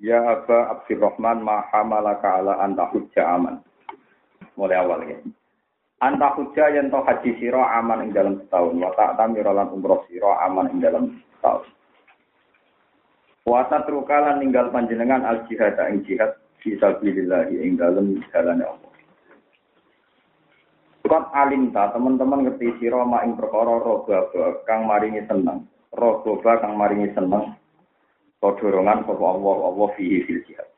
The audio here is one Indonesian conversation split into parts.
Ya Aba Abdurrahman ma hamalaka ala anta hujja aman. Mulai awal ya. Anta hujja yang to haji siro aman ing dalam setahun. Wa lan umroh siro aman ing dalam setahun. Wa tatrukalan ninggal panjenengan al jihad ing jihad fi sabilillah ing dalam jalan Allah. Kot alimta teman-teman ngerti siro ma ing perkara roga kang maringi seneng. Roga kang maringi seneng dorongan sapa Allah Allah fihi fil jihad.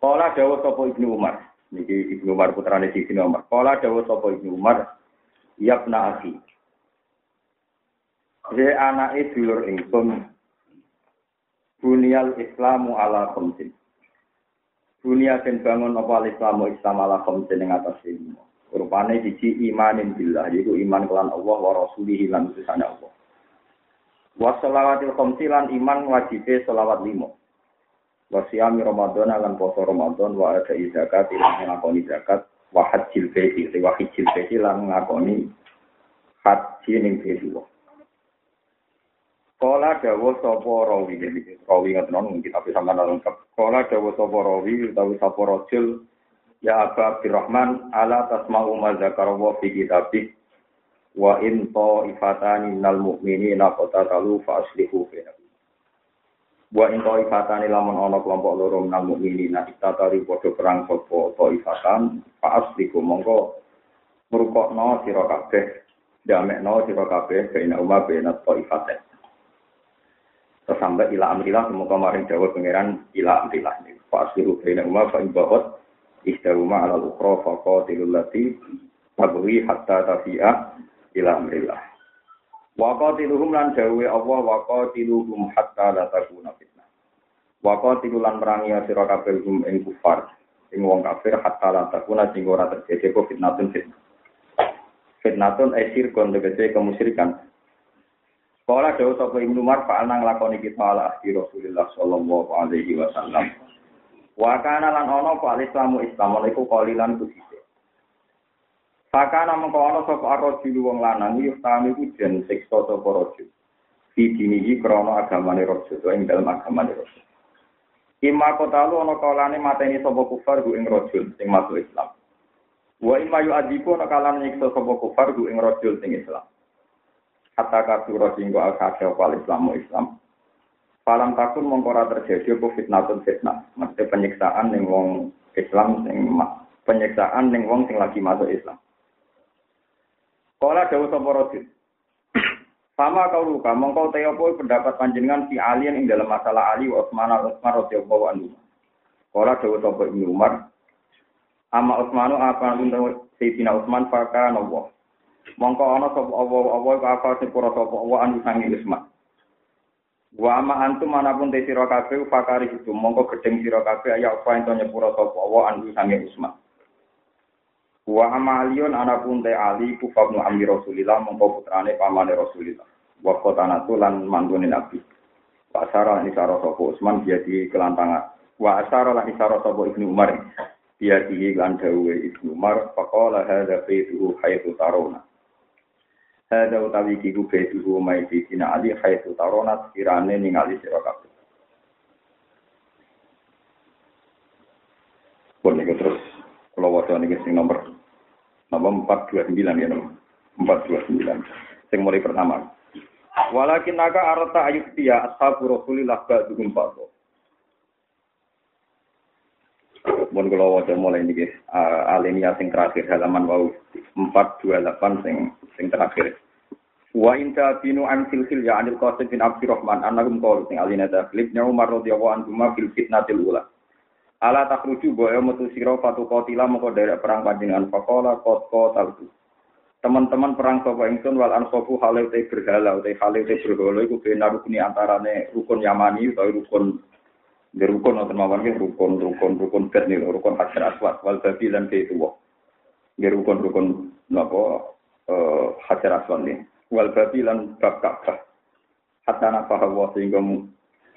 Kala dawa sapa Ibnu Umar, niki Ibnu Umar putrane Ibnu Umar. Kala dawa sapa Ibnu Umar, yabna akhi. He anake dulur ingsun Bunyal Islamu ala khamsin. Dunia den bangun apa Islamu Islam ala khamsin ing atas lima. Rupane siji imanin billah, yaitu iman kelan Allah wa rasulihi lan Allah. Wa sholawatil khamsi iman wajibe sholawat limo. Wa siyami Ramadan lan poso Ramadan wa ada zakat lan ngakoni zakat wa hajjil baiti wa hajjil baiti lan ngakoni haji ning baiti wa. Kala dawa sapa rawi rawi ngoten non kita bisa mana lengkap. Kala dawa sapa rawi utawi sapa rajul ya Aba Abdurrahman ala tasma'u ma zakara wa fi kitabik wa in ta'ifatani minal mu'minina qatatalu fa aslihu bainahum wa in ta'ifatani lamun ana kelompok loro minal mu'minina istatari padha perang sapa ta'ifatan fa aslihu mongko merukokno sira kabeh damekno sira kabeh baina umma baina ta'ifaten terus sampai ila amrillah semoga maring dawuh pangeran ila amrillah fa aslihu baina umma fa in bahot ihdahuma ala al-ukhra fa qatilul lati tabghi hatta tafi'a ila amrillah. Wa qatiluhum lan dawe Allah wa hatta la fitnah. Wa qatilu lan merangi sira kabeh hum ing kufar ing wong kafir hatta la takuna sing ora terjadi apa fitnatun fitnah. Fitnatun esir kon kemusyrikan. Kala dawa sapa Ibnu Umar fa nang lakoni kita ala ahdi Rasulullah sallallahu alaihi wasallam. Wa kana lan ana fa Islamu Islam iku qalilan kusi. Fakana mengko ana sapa arrojul wong lanang yuk tami ku jen siksa sapa rajul. Fi dinihi krana agamane rajul ing dalem agamane rajul. Ima kotalu ana kalane mateni sapa kufar ku ing rajul sing masuk Islam. Wa ima yu adiku ana kalane nyiksa sapa kufar ku ing rajul sing Islam. Hatta kasura singgo al-kasya wal Islamu Islam. Falam takun mongko ora terjadi apa fitnatun fitnah. Mesti penyiksaan ning wong Islam sing penyiksaan ning wong sing lagi masuk Islam. Kala dawu sapa rajul. Sama kau luka, mongkau teopo pendapat panjenengan si alien ing dalam masalah Ali wa Utsman Utsman radhiyallahu anhu. Kala dawu sapa Ibnu Umar, ama Utsmanu apa untuk Sayyidina Utsman faka nawa. Mongko ana sapa Allah Allah apa sepura sapa Allah anu sangi Utsman. Wa ama antum mana pun te sira kabeh fakari itu mongko gedeng sira kabeh ya apa ento nyepura Allah anu sangi Utsman. Wa amalion anapun te ali kufabnu amri Rasulillah mongko putrane pamane Rasulillah. Wa qatanatu lan manggone Nabi. Wa asara ni sara sapa Utsman jadi kelantangan. Wa asara lan isara sapa Ibnu Umar. Dia di lan dawe Ibnu Umar faqala hadza baituhu haitsu tarona. Hadza utawi kiku baituhu mai dina ali haitsu tarona kirane ningali sira kabeh. Pun terus kalau wadah ini sing nomor nomor 429 ya nomor 429 sing mulai pertama walakin naga arata ayub dia ashabu rasulillah ba'duhum ba'du Mun kula waca mulai niki alinea sing terakhir halaman wau 428 sing sing terakhir. Wa inta binu an silsil ya anil qasim bin Abdurrahman annakum qalu sing alinea taklib Umar radhiyallahu anhu ma fil fitnatil ula. Ala takruju boyo metu sira fatu qatila moko derek perang panjenengan faqala qad qataltu. Teman-teman perang sapa ingsun wal ansofu halil te berhala te halil te berhala iku bena rukuni antarane rukun Yamani utawa rukun Di rukun nonton mawon rukun rukun rukun bet nih rukun hajar aswad wal babi lan ke itu Di rukun rukun napa eh hajar aswad nih wal babi lan bab ka'bah. Hatta napa wa sehingga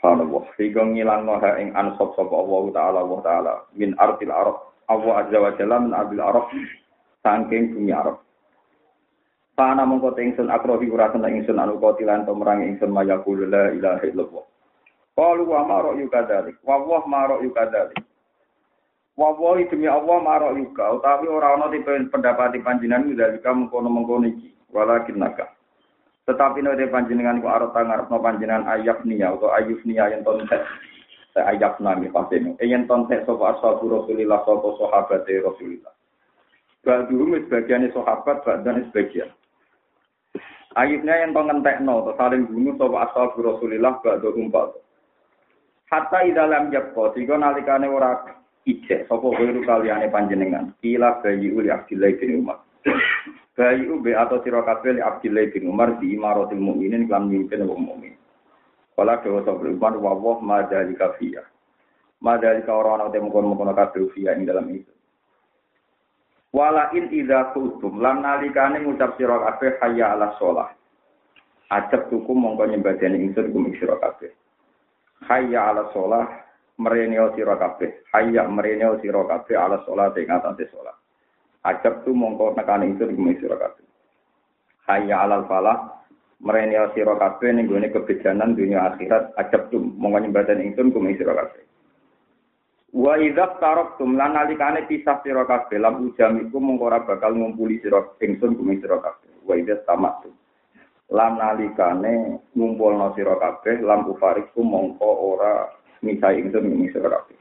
Subhanallah. Sehingga ngilang noha ing ansop sapa Allah Ta'ala Allah Ta'ala. Min artil arab. Allah Azza wa Jalla min artil arab. Sangking bumi arab. Pana mongko ingsun akrohi ura seneng ingsun anu kotilan to merang ingsun mayakul la ilaha illallah. Qalu wa ma ra'yu kadzalik. Wa wa ma ra'yu kadzalik. Wa wa demi Allah ma ra'yu ka utawi ora ana tipe pendapat panjenengan dalika mengkono-mengkono iki. Walakin naka. Tetapi nek panjenengan ku arep ngarepno panjenengan ayat niya atau ayuf niya yen ton tek. Saya ayat nami pasene. Yen ton tek sapa ashabu Rasulillah sapa sahabat Rasulillah. Ba'duhum sebagiannya sahabat, dan sebagian. Ayubnya yang tong ngentekno, atau saling bunuh sapa asal Rasulillah ba'duhum ba'du. Hatta idalam yakko, jika nalikane ora ijek, sapa wiru kaliane panjenengan. Kila bayi uli Abdillah bin Umar. Bayi ube atau sira kabeh Abdillah bin Umar di imaratil mukminin kan mimpin wong mukmin. Kala dewa sapa Umar wa wa ma dalika fiya. Ma dalika ora ana ing dalam itu. Wala in idza kuntum lan nalikane ngucap sira kabeh hayya ala shalah. Ajab tuku mongko nyembadani ingsun kum sira kabeh. Hayya ala shalah mereneo sira kabeh. Hayya mereneo sira ala shalah ing atase shalah. Ajab tu mongko nekane ingsun kum sira kabeh. Hayya ala falah mereneo sira kabeh ning gone kebejanan dunia akhirat. Ajab tu mongko nyembadani ingsun kum sira kabeh. Wa idza taraktum lan nalikane pisah sira kabeh lam ujam iku mung ora bakal ngumpuli sira ingsun kumi sira kabeh. Wa idza tamattu. Lan nalikane ngumpulno sira kabeh lam ufariku mongko ora misai ingsun kumi sira kabeh.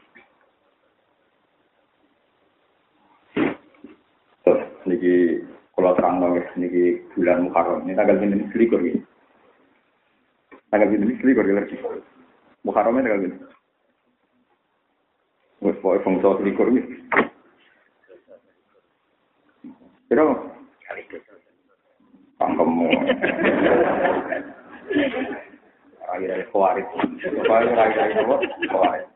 Terus niki kalau terang banget niki bulan Muharram ini tanggal ini selikur ini. Tanggal ini selikur lagi. Muharram ini tanggal ini. Wes pokoke bangsa likur iki. Kira Pangkemu. Akhirnya kuarit. Pokoknya akhirnya apa? Kuarit.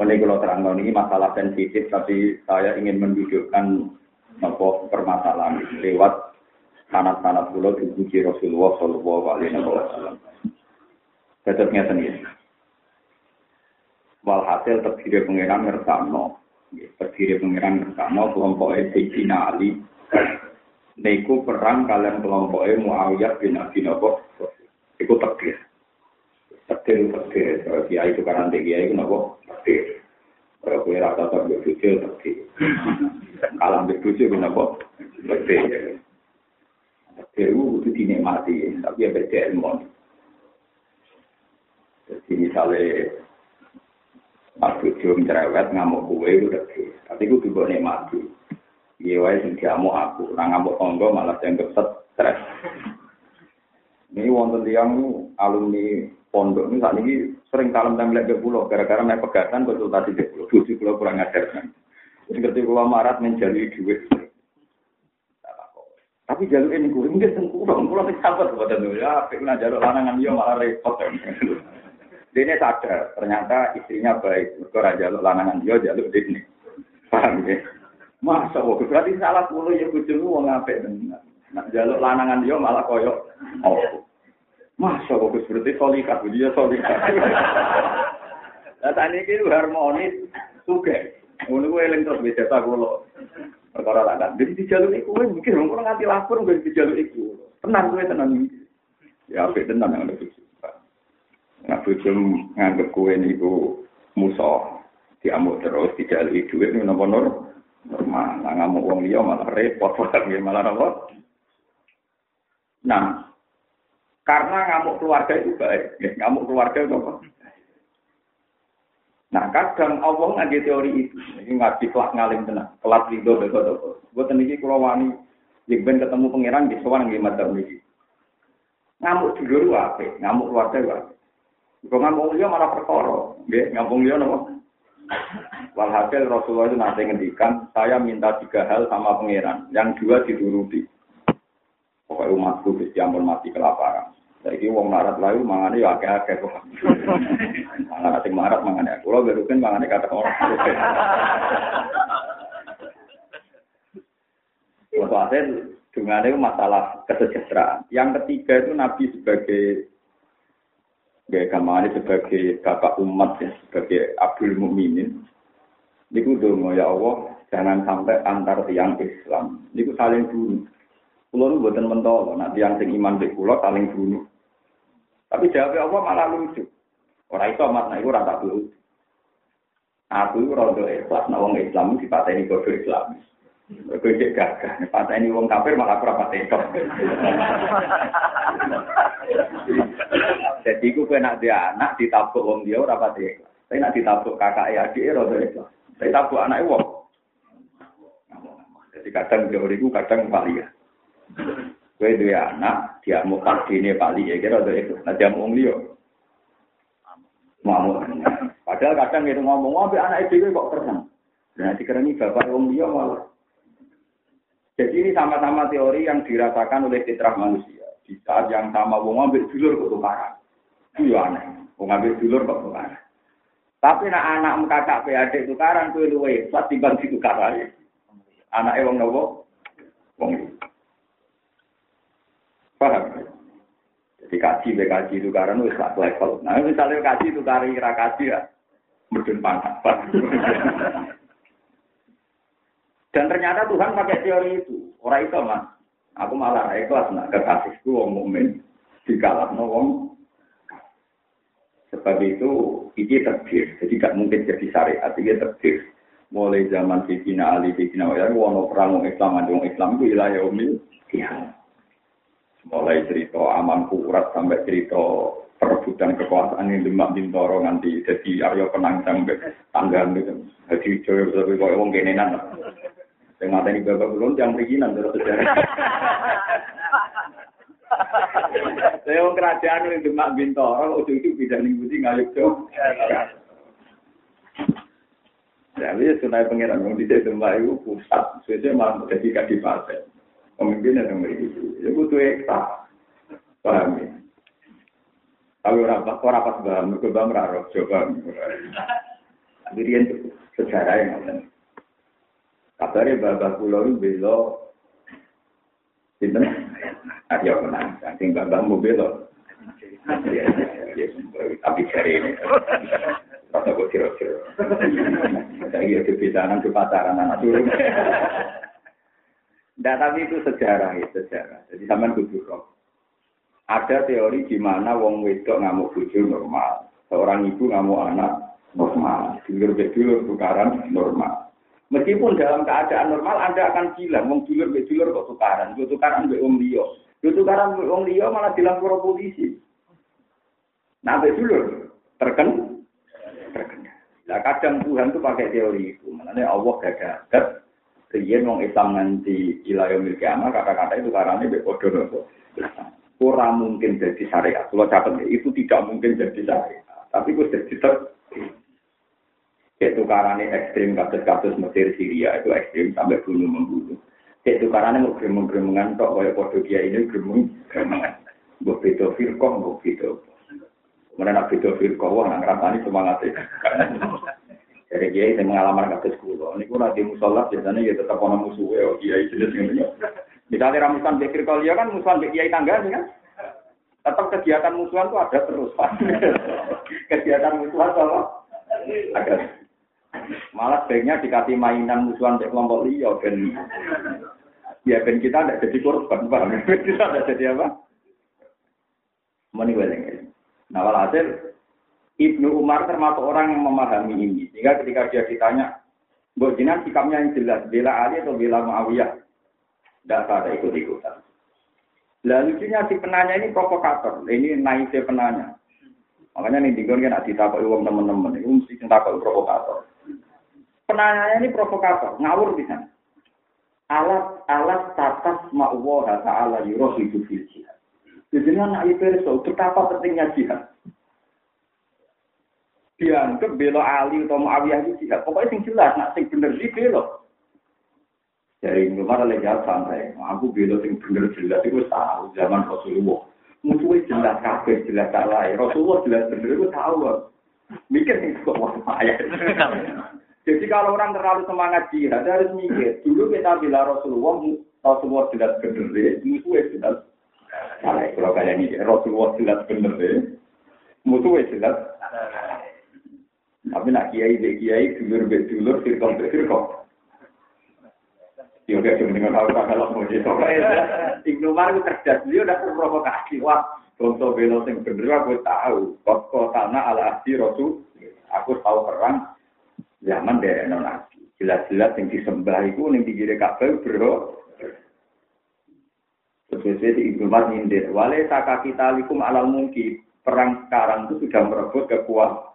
Ini kalau terang ini masalah sensitif, tapi saya ingin mendudukkan apa permasalahan lewat sanat-sanat pulau dipuji Rasulullah Shallallahu Alaihi Wasallam. Tetap ngeten ya. Walhasil terdiri pengiran ngersano. Terdiri pengiran ngersano kelompok Sayyidina Ali. Niku perang kalian kelompok Muawiyah bin Abi Nabi. Iku terdiri. Terdiri, terdiri. Kiai itu karena kiai itu nopo terdiri. Kalau kue rata tak berbujuk terdiri. Kalah berbujuk itu nopo terdiri. Terdiri itu dinikmati, tapi ya beda ilmu. Jadi misalnya Mas Bojo cerewet ngamuk kue udah Tapi gue juga nikmati. Iya wae sing diamuk aku, ora ngamuk tonggo malah dianggap stres. Ini wonten tiang alumni pondok ini saat ini sering kalem tembelak ke pulau gara-gara naik pegatan konsultasi ke pulau. Tujuh pulau kurang ajar kan. Ketika pulau marat menjalui duit. Tapi jalur ini gue mungkin sengkurang, pulau ini sabar buat ya, pengen jalur lanangan dia malah repot. Dia sadar, ternyata istrinya baik. Mereka jaluk lanangan dia, jaluk ini. Paham ya? Masa kok berarti salah puluh ya wong apik tenan. Nah, jaluk lanangan dia malah koyok oh. Masa kok berarti solikat, dia solikat. Lah tani iki harmonis suge. Ngono kuwi eling terus beda ta kula. Perkara tak kan. Jadi dijaluk iku kuwi mikir wong ora nganti lapor kok dijaluk iku. Tenang kuwi tenan. Ya apik tenan yang lebih. Nah, bujum nganggep kue niku musuh diamuk terus duit ini nopo nur normal. Nah, ngamuk wong liya malah repot, malah nopo. Nah, karena ngamuk keluarga itu baik, ya, ngamuk keluarga itu apa? Nah, kadang Allah ngaji teori itu, ini ngaji kelas ngalim tenang, kelas ridho apa. Gue teniki kalau wani, jika ketemu pangeran di sowan nggih madhab niki. Ngamuk dulu apa? Ngamuk keluarga apa? Kok ngambung dia malah perkara. Ngambung dia napa? Walhasil Rasulullah itu nanti ngendikan, saya minta tiga hal sama pangeran, yang dua dituruti. Pokoknya umatku bisa mati kelaparan. Saiki wong marat layu mangane ya akeh-akeh kok. Mangan sing marat mangane. Kula berukin mangane kata orang. Wasit dungane masalah kesejahteraan. Yang ketiga itu Nabi sebagai Gaya kamane sebagai bapak umat ya, sebagai Abdul Mukminin. Niku dongo ya Allah, jangan sampai antar tiang Islam. Niku saling bunuh. Kulo nu buatan mentol, nak tiang sing iman di kulo saling bunuh. Tapi jawab Allah malah lucu. Orang itu amat nah itu dulu. Aku itu rondo ikhlas, nah wong Islam dipateni bodoh Islam. Mereka cek gagah, pateni wong kafir malah rapat itu. Jadi aku kena dia anak ditabuk wong dia ora pati. Tapi nak ditabuk kakak ya adik rondo ikhlas. Tapi tabuk anak wong. Jadi kadang teori ku kadang ya. Kue dua anak, dia mau ini pali ya kira ada itu. Nah dia mau liyo. Mau Padahal kadang itu ngomong ngomong anak itu kok pernah. Nah ini bapak wong liyo malah. Jadi ini sama-sama teori yang dirasakan oleh fitrah manusia. Di saat yang sama wong ngambil dulur kok tukaran. Itu ya aneh. Wong ngambil dulur kok tukaran. Tapi nak anak kakak PAD tukaran kuwi luwe ikhlas timbang ditukaran. Anake wong nopo? Wong Paham? Jadi kaji kaji itu karena itu satu level. Nah misalnya kaji itu kari kira kaji ya, mungkin pangkat. Dan ternyata Tuhan pakai teori itu. Orang itu mas, aku malah ikhlas nak kekasihku wong mukmin dikalah wong. Sebab itu ini terdir, jadi tidak mungkin jadi syariat, ini terdir. Mulai zaman Sayyidina Ali, Sayyidina Wa'ala, wono perang Islam, wong Islam itu wilayah umil. Mulai cerita aman kurat sampai cerita perebutan kekuasaan yang demak bintoro nanti jadi Aryo Penang sampai tanggal gitu. Jadi Jawa sampai kau wong kenenan. Yang mata ini bapak belum yang perizinan terus sejarah. Saya wong kerajaan yang demak bintoro udah itu bidang nih ngayuk tuh. Jadi sunai pangeran yang di demak itu pusat, sesuai malah jadi kadipaten pemimpin yang memiliki itu butuh eksa paham ya kalau orang pas paham mereka paham raro coba jadi itu sejarah yang ada kabarnya bapak pulau itu belo Sinten? Ayo menang. Sing babang mau belo. Tapi cari ini. Rasa kok kira-kira. Saya kira kebiasaan ke pacaran anak turun. Tidak, tapi itu sejarah ya, sejarah. Jadi sama kudu. Ada teori di mana wong wedok ngamuk bojo normal. Seorang ibu ngamuk anak normal. Dulur bedulur tukaran normal. Meskipun dalam keadaan normal Anda akan bilang, wong dulur bedulur kok tukaran. Kok tukaran be wong liya. Yo tukaran be wong liya malah dilapor polisi. Nah, bedulur terken terken. Nah, kadang Tuhan tuh pakai teori itu. Makanya Allah gagah Riyen wong Islam nanti ilayah milik anak kata-kata itu karena ini bodoh nopo. Kurang mungkin jadi syariat. Kalau catat itu tidak mungkin jadi syariat. Tapi gue jadi ter itu karena ekstrim kasus-kasus Mesir Syria itu ekstrim sampai bunuh membunuh. Itu karena mau gremeng mengantok kaya podo kia ini gremeng gremengan. Gue beda firkoh, gue beda. Kemudian nak beda firkoh, wah nggak ngerasani semangat Dari kiai saya mengalami kasus kulo. Ini pun di musola biasanya ya tetap orang musuh ya kiai jenis ini. Misalnya ramusan pikir ya kan musuhan kiai tangga kan. Tetap kegiatan musuhan itu ada terus. kegiatan musuhan kalau ada. Malah sebaiknya dikasih mainan musuhan di kelompok liya dan ya ben kita tidak jadi korban, paham? kita tidak jadi apa? Meni weleng. Nah, walhasil Ibnu Umar termasuk orang yang memahami ini. Sehingga ketika dia ditanya, Mbok Jinan sikapnya yang jelas, bela Ali atau bela Muawiyah? Tidak ada ikut-ikutan. Lalu lucunya si penanya ini provokator. Ini naiknya penanya. Makanya nih tinggal kan ditakut uang teman-teman. Ini mesti ditakut provokator. Penanya ini provokator, ngawur di sana. Alat alat tatas ma'uwah ta'ala yuroh hidup jihad. Jadi anak itu betapa pentingnya jihad dianggap belo Ali atau Muawiyah itu jihad. Pokoknya sing jelas, nak sing bener sih belo. Jadi kemarin lagi santai, aku belo sing bener jelas itu tahu zaman Rasulullah. Musuhnya jelas kafir, jelas salah. Rasulullah jelas bener, itu tahu. Mikir nih kok. Jadi kalau orang terlalu semangat jihad harus mikir. Dulu kita bilang Rasulullah, Rasulullah jelas bener, musuhnya jelas salah. Kalau kalian ini Rasulullah jelas bener, musuhnya jelas. Tapi nak kiai be kiai dulur be dulur firqah be firqah. Ya udah cuma dengan tahu kalau mau jadi Ibnu Umar itu cerdas, dia udah terprovokasi. Wah, contoh belo yang bener aku tahu. Kok kotana ala asli Rasul, aku tahu perang zaman dari non Jelas-jelas yang disembah itu yang pinggir kabel bro. Sesuai di Ibnu Umar nyindir. Wale saka kita likum mungkin. Perang sekarang itu sudah merebut kekuatan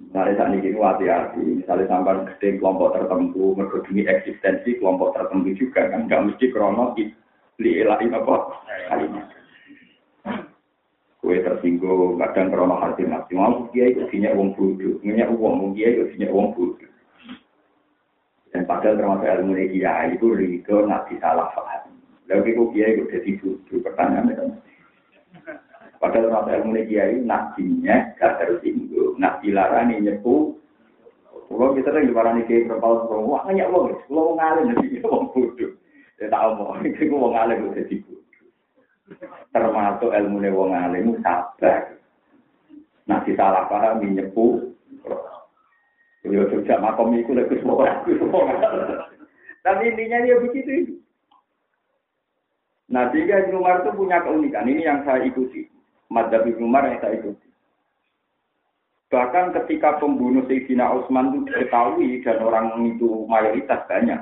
Misalnya saat ini hati-hati, misalnya sampai gede kelompok tertentu, berduni eksistensi kelompok tertentu juga kan, nggak mesti krono li ilahi apa kalimat. Kue tersinggung, kadang krono hati mati, mau dia itu punya uang bodoh, punya uang, dia itu punya uang bodoh. Dan padahal termasuk ilmu dia itu rido nggak salah paham. Lalu kok dia itu jadi bodoh, pertanyaannya. Padahal rasa ilmu kiai nabinya gak harus tinggu. Nabi larani nyepu. Kalau kita sering diparani kiai berpal semua, wah nanya wong, wong ngalim nanti wong bodoh. Ya tak omong, itu wong ngalim udah bodoh. Termasuk ilmu wong alim sabar. Nah, salah paham nyepu. Ya sejak makom itu lagi semua. Tapi intinya dia begitu. Nah, tiga Umar itu punya keunikan. Ini yang saya ikuti. Madzhab Ibnu Umar yang saya ikuti. Bahkan ketika pembunuh Sayyidina Utsman itu diketahui dan orang itu mayoritas banyak,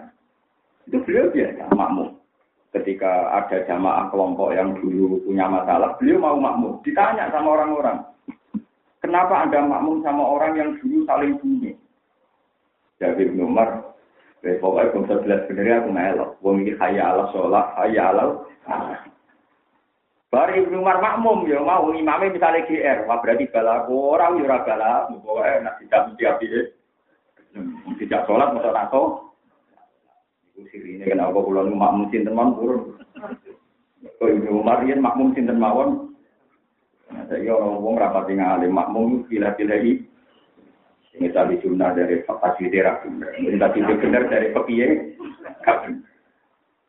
itu beliau biasa makmum. Ketika ada jamaah kelompok yang dulu punya masalah, beliau mau makmum. Ditanya sama orang-orang, kenapa Anda makmum sama orang yang dulu saling bunuh? Jadi Ibnu Umar, eh, pokoknya saya jelas sebenarnya aku melok. Wong ini sholat, Bari Ibnu Umar makmum ya mau imamnya misalnya GR, wah berarti balaku orang ya ora bala, pokoke nek tidak mesti. Tidak sholat masa nato. Iku sirine kenapa kula nu makmum sinten mawon purun. Kok Ibnu Umar yen makmum sinten mawon. Saya orang wong rapat alim makmum pilih-pilih iki. Ini tadi dari fakta sidirak. Ini tadi benar dari pekiye.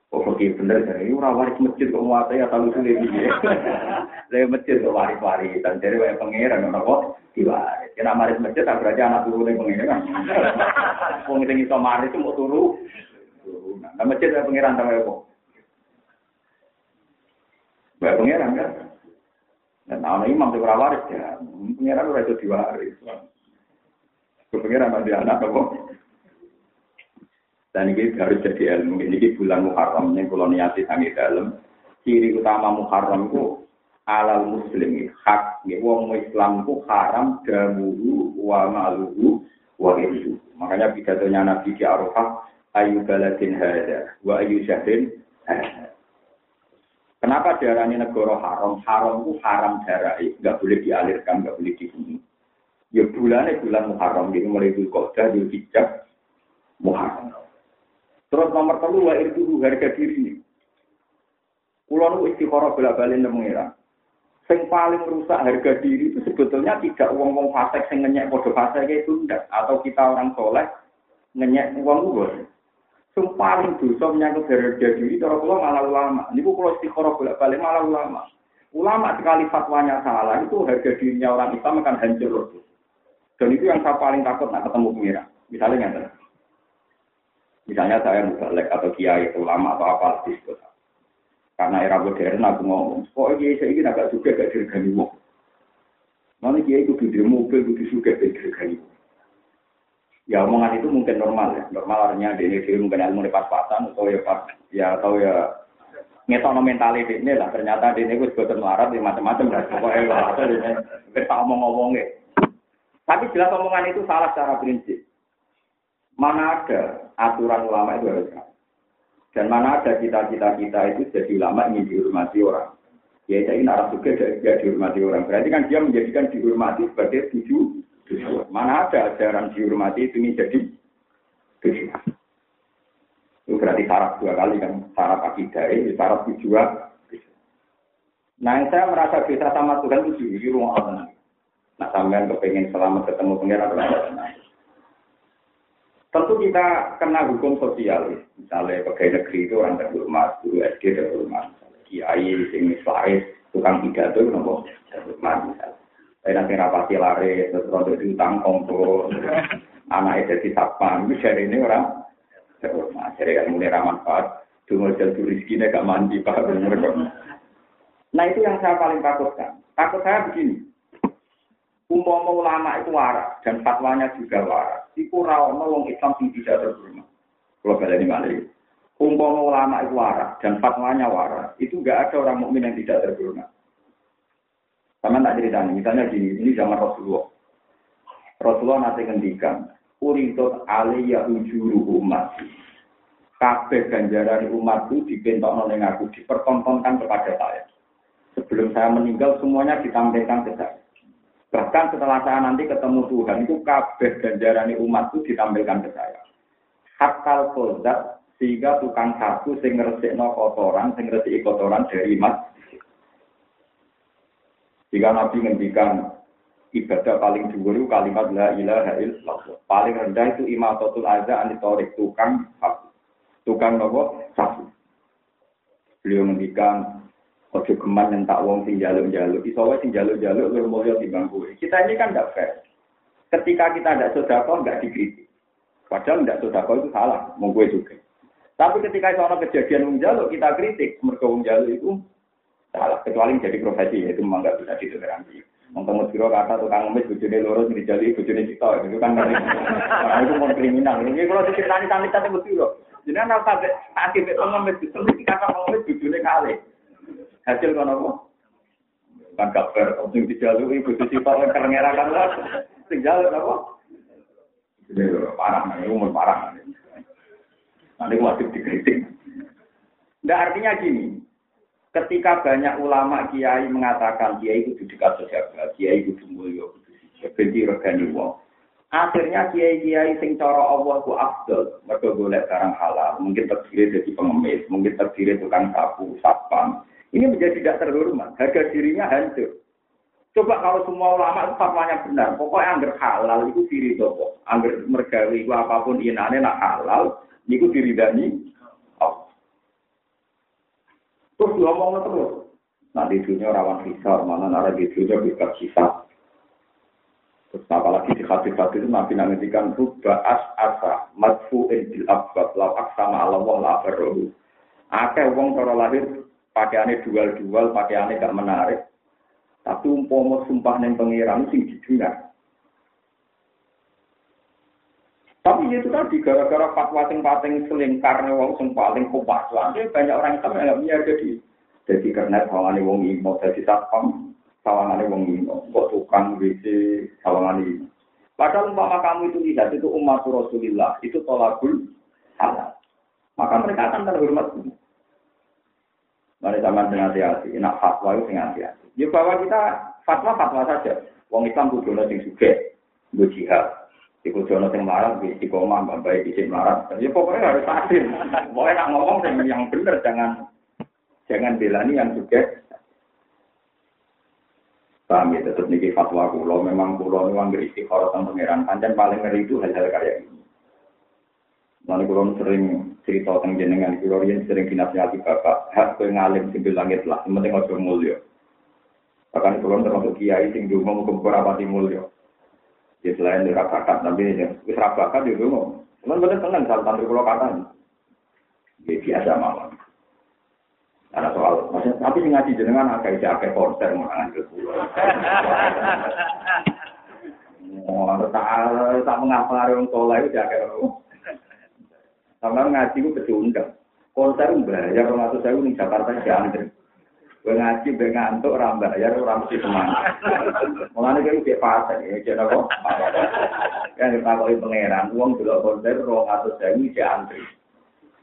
Oh, pergi bener dari ora waris masjid kok muate ya tahu sulit iki. Lah masjid kok waris-waris dan dari wae pangeran ora kok diwaris. Kena maris masjid tak berarti anak turune pangeran. Wong sing iso maris mau turu. Nah, masjid wae pangeran ta wae kok. Wae pangeran kan. Dan ana imam sing ora waris ya, pangeran ora iso diwaris. Kepengeran ada anak kok. Dan ini harus jadi ilmu. Ini bulan Muharram yang kalau niati sangi dalam. Ciri utama Muharram itu alal muslim hak. Ya, wong Islam itu haram damuhu wa maluhu wa itu. Makanya pidatonya Nabi di Arafah ayu baladin hada wa ayu syahrin Kenapa darahnya negara haram? Haram itu haram darah, nggak boleh dialirkan, nggak boleh dibunuh. Ya bulannya bulan Muharram, jadi mulai Dzulqa'dah, Dzulhijjah, Muharram. Terus nomor telu wa itu harga diri. Kulo nu istiqoroh bolak-balik nang mengira. Sing paling rusak harga diri itu sebetulnya tidak uang-uang fasik sing ngenyek padha fasik itu ndak atau kita orang soleh ngenyek uang uang. Sing paling dosa menyangkut harga diri cara kula malah ulama. Niku kula istiqoroh bolak-balik malah ulama. Ulama sekali fatwanya salah itu harga dirinya orang Islam akan hancur. Dan itu yang saya paling takut nak ketemu pengira. Misalnya yang Misalnya saya mubalek atau kiai ulama atau apa disebut. Karena era modern aku ngomong, kok kiai saya ini agak juga gak dirgani wong. Nanti kiai itu di mobil, itu suka gak dirgani Ya omongan itu mungkin normal ya. Normal artinya di ini mungkin ilmu di pas-pasan atau ya pas ya atau ya ngetono mental ini lah. Ternyata di ini gue juga melarat ya macam-macam lah. Pokoknya kita ngomong-ngomong ya. Tapi jelas omongan itu salah secara prinsip. Mana ada aturan ulama itu harus Dan mana ada cita-cita kita itu jadi ulama ingin dihormati orang. Ya saya ini arah juga tidak dihormati orang. Berarti kan dia menjadikan dihormati sebagai tujuh. Mana ada ajaran dihormati itu menjadi tujuh. Itu berarti syarat dua kali kan, syarat akidah, ini syarat tujuan. Nah, yang saya merasa bisa sama Tuhan itu di rumah Allah. Nah, sampean kepengen selamat ketemu pengiran Tentu kita kena hukum sosial, misalnya pegawai negeri itu orang terhormat, guru SD terhormat, kiai, sing misalnya tukang pidato, nopo terhormat misalnya. Tapi nanti rapati lari, terus rontok diutang kongko, anak itu di sapam, itu jadi ini orang terhormat. Jadi kan mulai ramanfaat, cuma jadi rizki gak mandi, pak. Nah itu yang saya paling takutkan. Takut saya begini. Umpama ulama itu waras dan fatwanya juga waras. Iku rawono wong Islam sing tidak terhormat. Kalau ini malih. Umpama ulama itu waras dan fatwanya waras, itu enggak ada orang mukmin yang tidak terhormat. Sama tak cerita misalnya gini, ini zaman Rasulullah. Rasulullah nanti ngendikan, Uridot aliyah ujuru umat. Kabeh ganjaran umatku dipentokno ning aku, dipertontonkan kepada saya. Sebelum saya meninggal semuanya ditampilkan ke saya. Bahkan setelah saya nanti ketemu Tuhan itu kabeh ganjaran umatku ditampilkan ke saya. Hakal kodat sehingga tukang sapu sing ngresikno kotoran, sing ngresiki kotoran dari mas. Jika Nabi ngendikan ibadah paling dhuwur itu kalimat la ilaha illallah. Paling rendah itu imatatul azza anitorik tukang sapu. Tukang nopo sapu. Beliau ngendikan ojo geman yang tak wong sing jaluk-jaluk. Iso wae sing jaluk-jaluk luwih mulya timbang kowe. Kita ini kan tidak fair. Ketika kita tidak sodako, nggak dikritik. Padahal tidak sodako itu salah, mau gue juga. Tapi ketika itu orang kejadian wong jaluk, kita kritik. Mereka wong jaluk itu salah. Kecuali menjadi profesi, itu memang nggak bisa ditoleransi. Ngomong biro kata tukang ngemis bujune loro dijali bujune cita itu kan nah, itu mau kriminal. Ini kalau diceritani sampe tadi biro. Jadi anak sampai sakit itu ngemis itu kata ngemis bujune kali. Hasil kono apa? Kan kabar sing dijalui kudu sifat lan kerengera kan lah. Sing jaluk apa? Parah, ini umur parah. Nanti wajib dikritik. Nah artinya gini, ketika banyak ulama kiai mengatakan kiai itu dekat sejagat, kiai itu mulya, benci regani wong. Akhirnya kiai-kiai sing cara Allah ku afdal, mereka golek barang halal, mungkin terdiri dari pengemis, mungkin terdiri tukang sapu, satpam. Ini menjadi tidak terhormat, harga dirinya hancur. Coba kalau semua ulama itu fatwanya benar, pokoknya angger halal itu diri toko, angger mergawi itu apa pun inane nak halal, itu diridani Terus ngomong terus. Di dunia rawan hisar, mana nara di dunia bebas hisar. Terus apalagi di hati-hati itu Nabi nangetikan rubba as asa madfu'in bil abwab lau aksama wong la berrohu. Akeh wong cara lahir pakaiannya dual-dual, pakaiannya gak menarik. Tapi umpomo sumpah neng pengiran sing didengar. Tapi itu tadi gara-gara fatwa sing paling selingkar wong sing paling kuat. banyak orang Islam yang nggak punya jadi jadi karena sawangane wong imo jadi satpam sawangane wong imo kok tukang WC sawangane Padahal umpama kamu itu lihat itu umat Rasulullah itu tolakul halal. Maka mereka akan terhormat. Mari zaman dengan hati-hati. Nak fatwa itu dengan hati-hati. Ya bahwa kita fatwa-fatwa saja. Wong Islam kudu sing suge, gue jihad. Iku jono sing marah, di koma, baik di marah. Ya pokoknya harus adil. Pokoknya nak ngomong yang benar, jangan jangan belani yang juga. Paham ya, tetap niki fatwa kulo. Memang kulo memang beri istiqoroh tentang pangeran. Panjang paling ngeri itu hal-hal kayak ini. Lalu kulo sering cerita tentang jenengan, kulo yang sering dinasihati bapak. Hak kue ngalim simbil langit lah, penting ojo mulia. Bahkan kulo termasuk kiai sing dulu mau ke mulia. Ya selain ora bakat tapi ya wis ra bakat yo ngono. Cuman bener seneng kalau santri kula kata. Ya biasa mawon. Ada soal, maksudnya, tapi sing ngaji jenengan agak isi akeh konser menangan ke pulau. Oh, tak tak mengapa orang tua itu jaga Sama ngaji itu kecundang. Konser bayar orang atau saya di Jakarta jangan. Gue ngaji, gue ngantuk, orang bayar, orang mesti semangat. Mulanya kayak kayak fase, ya, jadi apa? Yang kita kali pangeran, uang dulu konser, roh atau saya ini antri.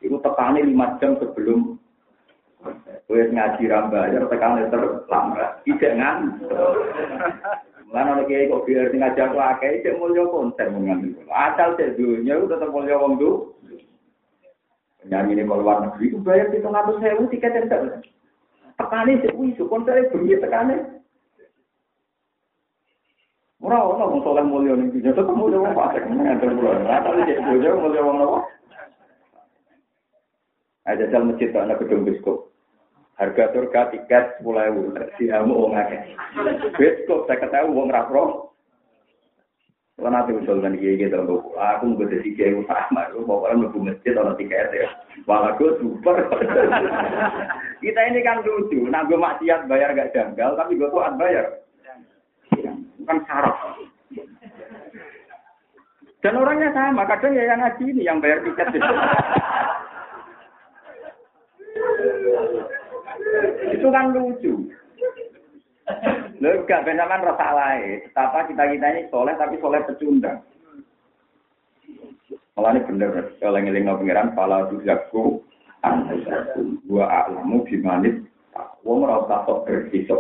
Itu tekannya lima jam sebelum Gue ngaji rambayar, tekannya terlambat. Tidak ngantuk. Mulanya ada kayak kok biar ngaji aku akai, cek mulia konser mengambil. Asal cek dunia, itu tetap mulia wong dulu. Nyanyi ini kalau luar negeri itu bayar itu ngatur sewu tiket yang tak tekane sih wis konser bengi tekane. Ora ono wong soleh mulya ning dunya tetep mulya wong fasik ngatur kula. Ora tau cek bojo mulya wong apa. Ada jal masjid ana gedung biskop. Harga surga tiket 10.000 diamu wong akeh. Biskop 50.000 wong ra pro. Kalau nanti usul kan kiai gitu, aku mau jadi kiai utama, aku mau orang mau masjid orang tiket ya, malah gue super. Kita ini kan lucu, nah gue maksiat bayar gak janggal, tapi gue tuh bayar, kan syarat. Dan orangnya sama, kadang ya yang ngaji ini yang bayar tiket itu kan lucu. Lho gak ben sampean rasa lae. Betapa kita-kita ini soleh tapi soleh pecundang. Malah ini bener, kalau ngeling pengiran, pala tujaku, antasaku, gua alamu bimanit, wong ora usah sok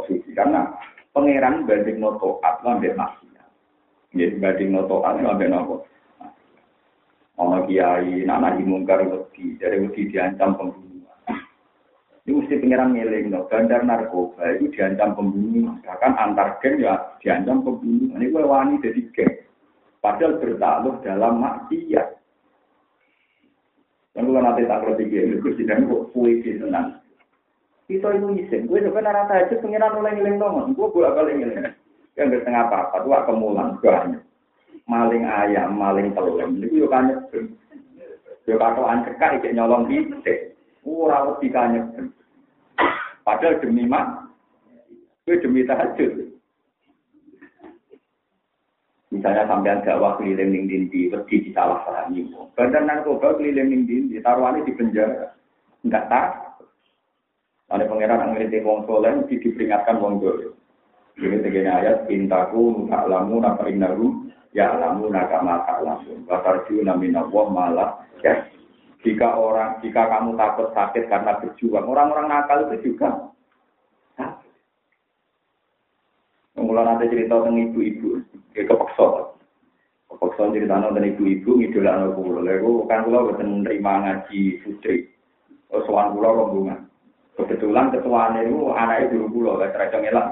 suci karena pangeran banding no toat lan mbek maksiat. Nggih banding no toat lan mbek. Ana kiai nak mungkar wedi, dari wedi diancam pembunuh. Ini mesti pengiran ngiling, no. bandar narkoba itu diancam pembunuh. Bahkan antar geng ya diancam pembunuh. Ini gue wani jadi geng. Padahal bertaluh dalam maksiat. Dan kalau nanti tak kerja geng, itu sidang kok kue senang. Itu itu isin. Gue coba narata aja pengiran oleh ngiling dong. Gue bolak balik ngiling. Yang di tengah apa-apa, tua kemulan, banyak. Maling ayam, maling telur. Ini gue kan nyebel. Gue katoan cekak, ikut nyolong gitu. Ora wedi. Padahal demi mak, demi tahajud. Misalnya sampean dakwah keliling ning dindi, wedi disalah pahami. Bandar narkoba keliling ning dindi, taruhannya di penjara. Enggak tak. Ada pangeran yang ngerti wong soleh, mesti diperingatkan wong dulu. Ini tegenya ayat, intaku lamu napa inaru, ya alamu naka maka langsung. Batarju namina wong malah, ya jika orang, jika kamu takut sakit karena berjuang, orang-orang nakal itu juga. Mulai nanti cerita tentang ibu-ibu, ya kepeksa. Kepeksa cerita tentang ibu-ibu, ngidola anak pulau. Lalu kan pulau betul menerima ngaji putri. Oh, soal pulau rombongan. Kebetulan ketuanya itu anaknya dulu pulau, gak terasa ngelak.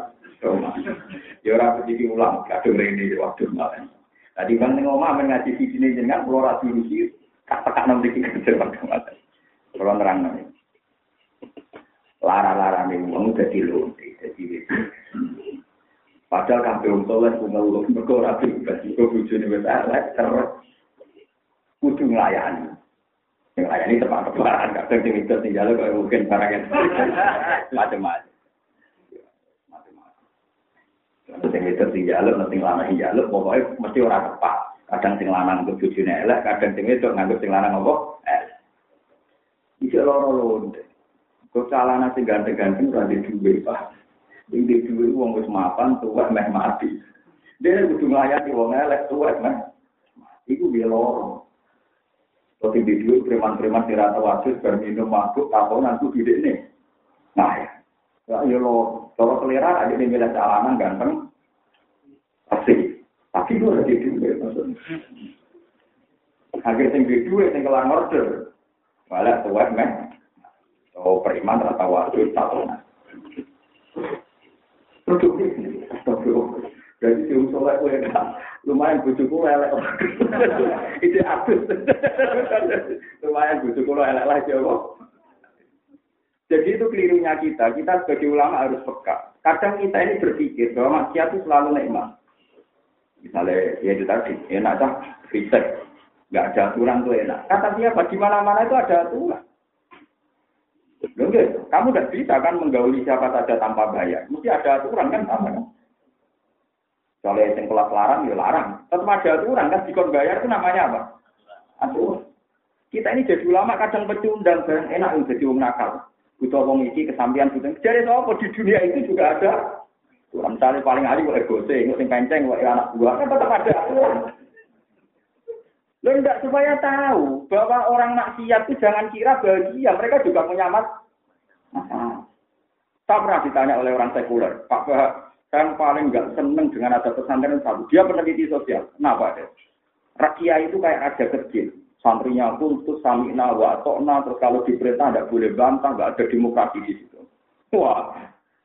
Ya orang sedikit ulang, kadang ini waktu malam. Tadi kan ngomong ngaji di sini dengan pulau rasi tak enam dikit kerja macam Kalau terang nih. Lara-lara nih, uang udah dilunti, jadi Padahal kabeh wong saleh ku ngeluh mergo ora bebas iku bojone wis elek terus kudu nglayani. Yang layani tepat-tepatan, kadang sing itu tinggal kok mungkin barang yang macam-macam. Macam-macam. Sing itu tinggal, nanti lanang jaluk, pokoknya mesti orang tepat. Kadang sing lanang untuk bojone elek, kadang sing wedok nganggep sing lanang apa? Elek. Iki loro-loro. Kok calana sing ganteng-ganteng ora di duwe, Pak. Di duwe wong wis mapan tuwek meh mati. Dene kudu nglayani wong elek tuwek meh. Iku dia loro. Kok di duwe preman-preman sing rata wasis bar minum mabuk tahunan ku nih. Nah ya. Ya, kalau selera ada yang bilang calana ganteng, pasti tapi itu di duit maksudnya. Akhirnya di duit sing kelar order. Malah tuwek meh. Oh, periman rata waktu tahunan. Produktif ini. Astagfirullah. Jadi si usulnya gue lumayan bujuku elek. Itu abis. lumayan bujuku elek lagi ya Jadi itu kelirunya kita. Kita sebagai ulama harus peka. Kadang kita ini berpikir bahwa maksiat itu selalu nikmat. Misalnya, ya itu tadi, enak kan, riset. Nggak ada aturan tuh enak. Kata siapa? Di mana-mana itu ada aturan. Loh. Kamu tidak bisa kan menggauli siapa saja tanpa bayar. Mesti ada aturan kan sama kan? Soalnya yang kelas larang, ya larang. Tetap ada aturan kan, dikon bayar itu namanya apa? Aturan. Kita ini jadi ulama kadang pecundang, enak jadi wong nakal. Butuh wong iki kesampian butuh. Jadi apa di dunia itu juga ada Misalnya paling ahli kok ego sih, sing kenceng kok anak buah kan tetap ada aturan. Lo enggak supaya tahu bahwa orang maksiat itu jangan kira bahagia, mereka juga punya mas. Saya pernah ditanya oleh orang sekuler, Pak Bah, saya paling enggak seneng dengan ada pesantren satu. Dia peneliti sosial. Kenapa deh? Rakyat itu kayak raja kecil. santrinya kultus, samina, wa tokna, terus kalau diperintah tidak boleh bantah, nggak ada demokrasi di situ. Wah,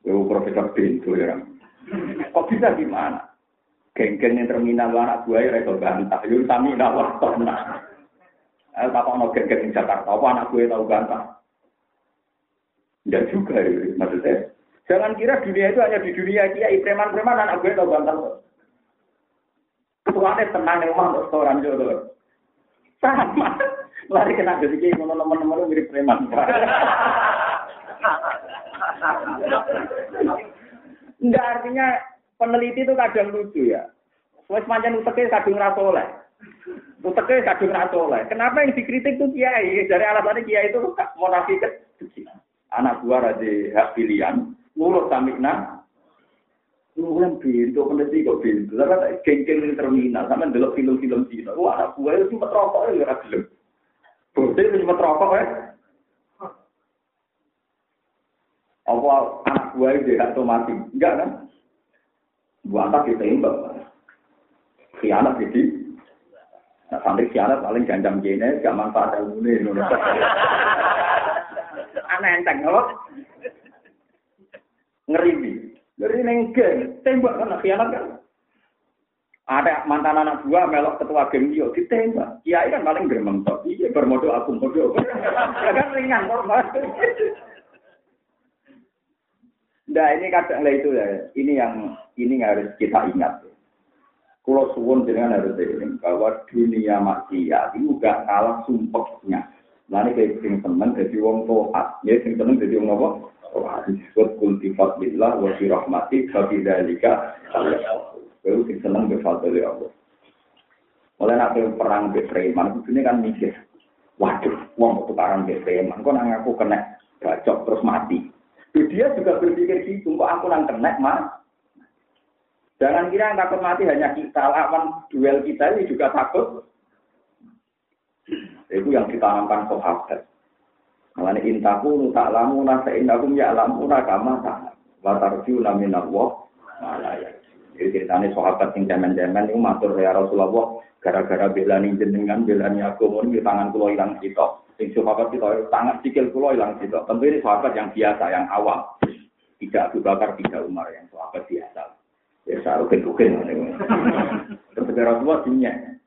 itu profesor pintu ya. Kok bisa gimana? Geng-geng yang terminal anak gue ya itu bantah. Itu samina, wa tokna. Eh, tak mau geng-geng di Jakarta, apa anak gue tahu bantah? Ya juga ya, maksudnya. Jangan kira dunia itu hanya di dunia kiai preman-preman anak gue tahu bantah. Ketuanya tenang nih, mah restoran jodoh. Sama. Lari kena jadi ngono teman-teman mirip preman. Enggak artinya peneliti itu kadang lucu ya. Wes manjan uteknya kadung rasoleh. Uteknya kadung rasoleh. Kenapa yang dikritik tuh kiai? Dari alasannya kiai itu mau nafik Anak gua raja hak pilihan, nurut samikna, Nulan pintu, peneliti kok pintu. Kan geng-geng terminal, sama delok film-film Cina. Wah, anak gue itu sempat rokok ya. Bukti itu sempat rokok ya. Apa anak gue itu atau mati? Enggak kan? Gua tak ditembak. Khianat jadi. Nah, sampai khianat paling gandam gene, gak manfaat ilmu ini. Aneh enteng, apa? Ngeri nih. Dari neng geng, tembak kan khianat kan. Ada mantan anak gua melok ketua geng dia ditembak. Kiai kan paling geremeng tok. Iya bermodal aku modal. Kan ringan normal. Nah ini kadang lah itu ya. Ini yang ini harus kita ingat. Kalau suwun dengan harus ini bahwa dunia maksiat itu gak kalah sumpeknya. Lalu kayak sing seneng jadi wong tohat, ya sing seneng jadi wong apa? disebut kultifat billah wa fi rahmati fa fi Baru sing seneng be fadli Allah. Mulai nak perang be preman ini kan mikir. Waduh, wong tukaran be preman kok nang aku kena bacok terus mati. Dia juga berpikir gitu, kok aku nang kena mas. Jangan kira yang takut mati hanya kita, lawan duel kita ini juga takut. Itu yang ditanamkan sahabat. Malah intaku tak lamu nasa ya lamu kama tak. Watarju namin Allah. Jadi ceritanya sahabat yang zaman-zaman itu matur ya Rasulullah gara-gara belani jenengan belani aku mau tangan kulo hilang kita. Sing sahabat kita tangan sikil kulo hilang kita. Tentu ini sahabat yang biasa yang awam. Tidak Abu Bakar, tidak Umar yang sahabat biasa. Ya saya ukin-ukin. Terus Rasulullah dinyak.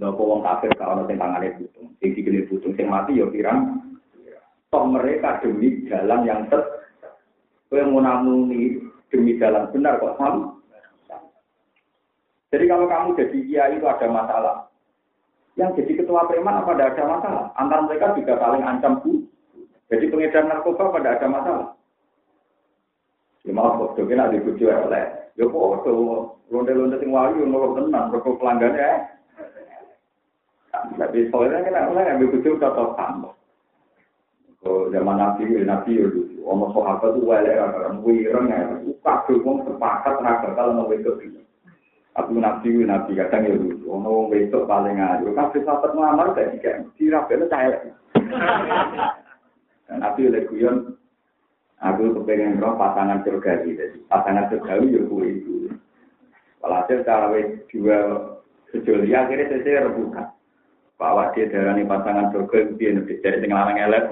Nopo wong kafir kalau nanti tangannya butung, sing dikelilit butung, sing mati ya pirang Toh mereka demi jalan yang ter, yang menamuni demi jalan benar kok sama. Jadi kalau kamu jadi kiai itu ada masalah. Yang jadi ketua preman apa tidak ada masalah? Antara mereka juga saling ancam bu. Jadi pengedar narkoba pada ada masalah. Ya maaf kok, jadi nanti bujuk oleh. Ya kok, londe-londe sing wali, nolok tenang, rokok pelanggannya. Tapi soalnya kan oleh ambil bujuk tetap sama. Oh, zaman Nabi, Nabi ya dulu. Ono sahabat itu orang wireng ya. Kabeh wong sepakat ra bakal ono wedok iki. Aku nabi, nabi kadang ya lucu. Ono besok paling ayo. Kafe sahabat ngamal kayak tiga. Tiap kali saya. Nabi oleh kuyon. Aku kepengen roh pasangan surgawi. Jadi pasangan surgawi ya kue itu. Walhasil cara wes dua sejoli akhirnya saya saya rebutan. Pak Wadi darah nih pasangan surgawi dia nabi dari tengah malam elek.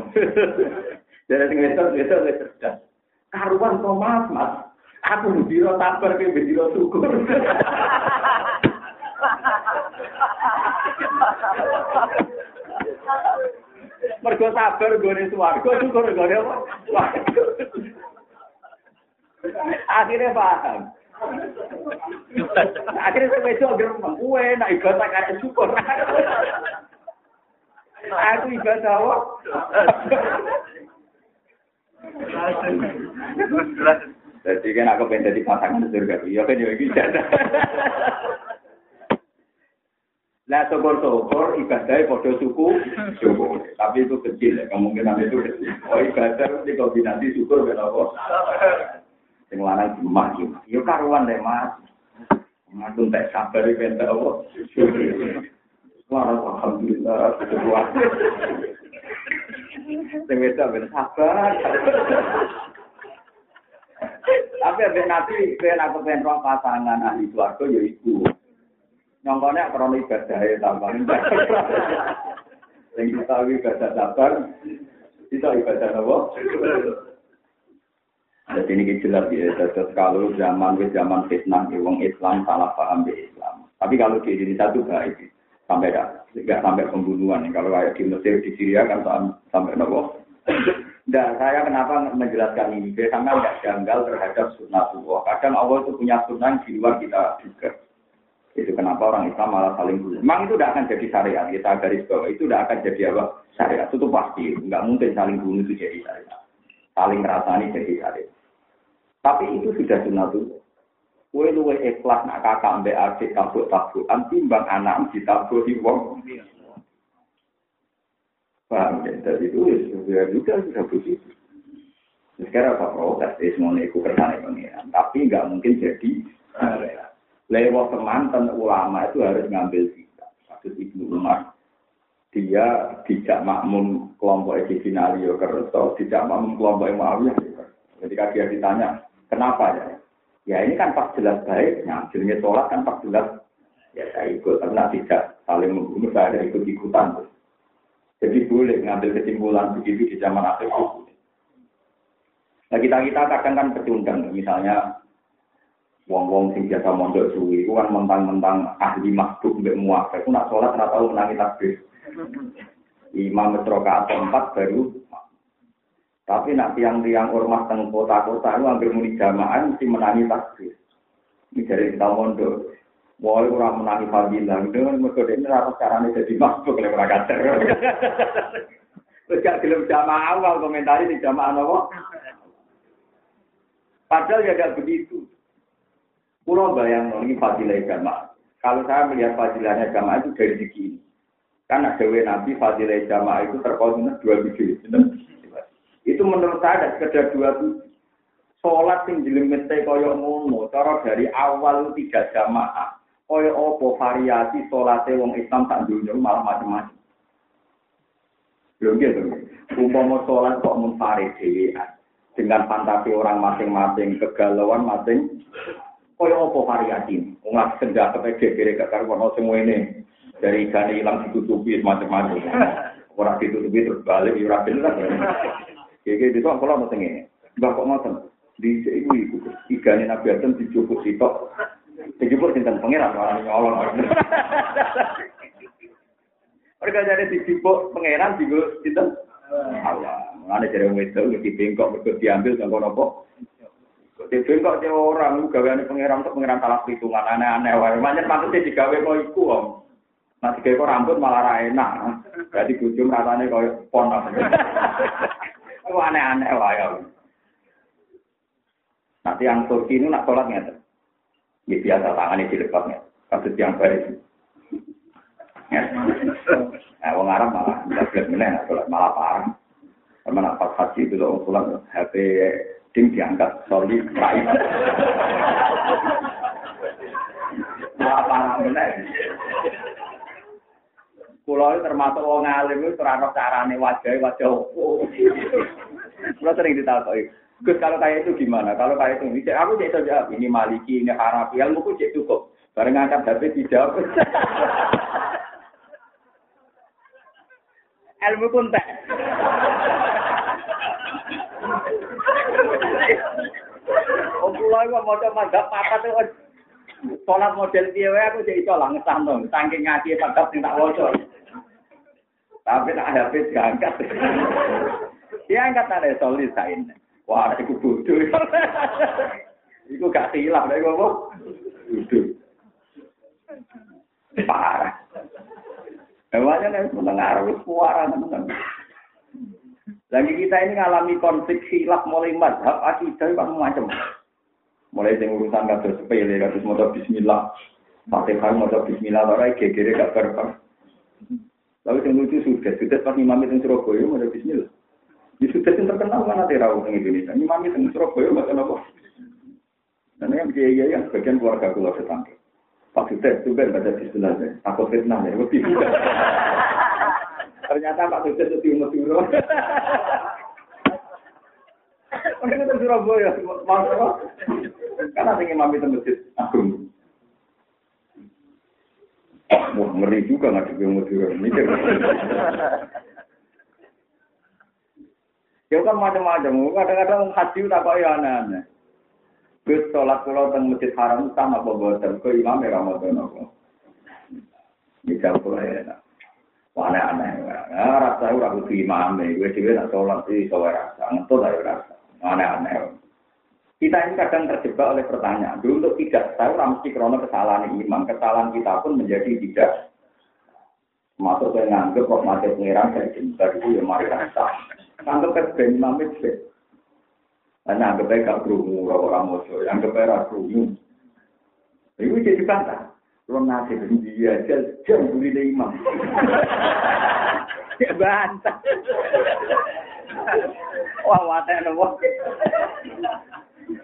Jadi tengah besok besok saya cerdas. Karuan Thomas mas. Aku biro tabar ke biro syukur. Mergo sabar gone swarga syukur gone apa? Akhirnya paham. Akhirnya saya besok gerem, gue nak ibadah karena syukur. Aku ibadah apa? Jadi kan aku pengen jadi pasangan surga. Iya kan ya gitu. Lah syukur-syukur ibadahnya pada suku syukur. Tapi itu kecil ya, kemungkinan itu kecil. Oh ibadah itu kombinasi syukur kenapa? Sing lanang jemah jemah. Yo karuan deh mas. Ngaku tak sabar iki ben apa. Wah, alhamdulillah. Sing wedok ben sabar. Tapi ben nabi ben aku roh pasangan ahli swarga ya iku. Nyongkone krono ibadah ya tambah. Sing kita ibadah sabar, kita ibadah apa? Jadi ini jelas ya, jadi kalau zaman ke zaman fitnah, wong Islam salah paham di Islam. Tapi kalau di Indonesia itu baik, sampai nggak sampai pembunuhan. Kalau kayak di Mesir, di Syria kan sampai nopo. Nah, saya kenapa menjelaskan ini? Biar sama nggak janggal terhadap sunnah Allah. Kadang Allah itu punya sunnah di luar kita juga. Itu kenapa orang Islam malah saling bunuh. Memang itu tidak akan jadi syariat. Kita garis bawah itu tidak akan jadi apa? Syariat. Itu pasti. Nggak mungkin saling bunuh itu jadi syariat. Saling ngerasani jadi syariat. Tapi itu sudah sunatullah. Kue luwe ikhlas nak kakak ambek adik tabuk tabukan timbang anak ditabuk wong. Paham ya? Itu ya juga sudah begitu. Sekarang apa protes? Ya semuanya ikut kersane pengiran. Tapi nggak mungkin jadi lewat teman ulama itu harus ngambil kita. Kasus Ibnu Umar. Dia tidak makmum kelompok Edinalio Kerto, tidak makmum kelompok Muawiyah. Ketika dia ditanya, Kenapa ya? Ya ini kan pas jelas baik, ngambilnya sholat kan pas jelas ya saya ikut karena tidak saling membunuh saya ada ikut ikutan. Jadi boleh ngambil kesimpulan begitu di zaman akhir. Nah kita kita kadang kan pecundang, misalnya wong-wong sing biasa mondok suwi, itu kan mentang-mentang ahli makhluk mbek muak, itu nak sholat nggak tahu menangi takbir. Imam metroka empat baru tapi nak tiang-tiang ormas teng kota-kota itu hampir muni jamaah mesti menangi takbir. Ini dari kita mondok. Mulai orang menangi fadilah, itu kan mereka ini rata caranya jadi masuk oleh mereka kader. Terus gak jamaah awal komentari di jamaah nopo. Padahal ya gak begitu. Pulau bayang ini fadilah jamaah. Kalau saya melihat fadilahnya jamaah itu dari segi ini. Karena Dewi Nabi fadilah jamaah itu terkonsumsi dua biji. Itu menurut saya ada sekedar dua tujuh. Sholat sing jelimete koyok ngono, cara dari awal tidak jamaah. Oleh apa variasi salate wong Islam tak dunia malah macam-macam. nggih, gitu. Umpama sholat kok mencari dewean. Dengan fantasi orang masing-masing, kegalauan masing. Oleh apa variasi Wong Ungat sendak sampai gede-gede ke karbono semua. Dari gani ilang ditutupi macam-macam. Ora ditutupi terus balik, ora rapin lah. Gede-gede itu aku lah mau tengah ini. Bapak mau tengah. Di sini, ikannya nabi Adam dicukup sitok. Dijupuk sinten pangeran orang nyolong. Mereka jadi dijupuk pangeran juga sinten Allah. Mana jadi wedok di bengkok berikut diambil sama nopo. Di bengkok dia orang gaweane pangeran untuk pangeran salah perhitungan aneh-aneh wae. Manyen maksudnya digawe kok iku om. Nah, digawe kok rambut malah ra enak. Jadi bujum rasanya koyo pon. Itu aneh-aneh ya. Nanti yang Turki ini nak sholat nggak? Ya biasa tangannya dilepasnya. Kasus yang baik. Ya. Orang Arab malah tidak boleh sholat malah parah. Karena nak pas haji itu loh sholat HP ding diangkat, sorry, raih. Malah parah meneng. Kulo termasuk wong alim itu ora carane wajah wajah opo. Kulo sering ditakoki. Gus kalau kayak itu gimana? Kalau kayak itu, ini aku cek jawab. Ini Maliki, ini Harafi, ilmu ku cek cukup. Bareng ngangkat HP dijawab. ilmu pun tak. Oh, pulau itu mau coba madzhab apa tuh Sholat model piye aku jadi iso lah ngesahno, saking ngaji padha sing tak waca. Tapi tak ada pet diangkat. Dia angkat ada solid sain. Wah, itu bodoh. Iku gak silap lek apa? Bodoh. Parah. Emangnya nih mendengar wis suara teman Lagi kita ini ngalami konflik silap mulai mazhab akidah kan macam. Mulai sing urusan kados sepele kados maca bismillah. Fatihah maca bismillah ora gegere gak berkah. Lalu yang lucu sudah, sudah pas imam itu Surabaya, ada bismillah. Di sudah yang terkenal mana terau di Indonesia. Imam itu Surabaya, nggak kenapa. Dan yang kiai yang sebagian keluarga keluar tetangga. Pak itu kan baca bismillah, takut fitnah ya, lebih. Ternyata Pak Sudah itu umur Suro. Mungkin itu Surabaya, mau apa? Karena ingin itu masjid agung. ngeri juga nggak dibingung mikir. Ya kan macam-macam, kadang-kadang haji tak kok ya aneh-aneh. Gus sholat kula teng masjid haram sama apa boten ke imam Ramadan apa. Bisa kula ya. Aneh aneh. Ya rasa ora kudu imam gue dhewe nak sholat iki iso rasa. Ngetut ayo rasa. Aneh aneh. Kita ini kadang terjebak oleh pertanyaan. Dulu untuk tidak tahu mesti krono kesalahan imam. Kesalahan kita pun menjadi tidak masuk ke nganggep kok mati pengiran dari cinta itu ya mari rasa. Nganggep ke ben imam itu hanya anggap baik gak kerungu, orang mojo. Anggap baik gak kerungu. Itu jadi bantah. Kalau nasi dia, jam beli dari imam. Ya bantah. Wah, wate nopo.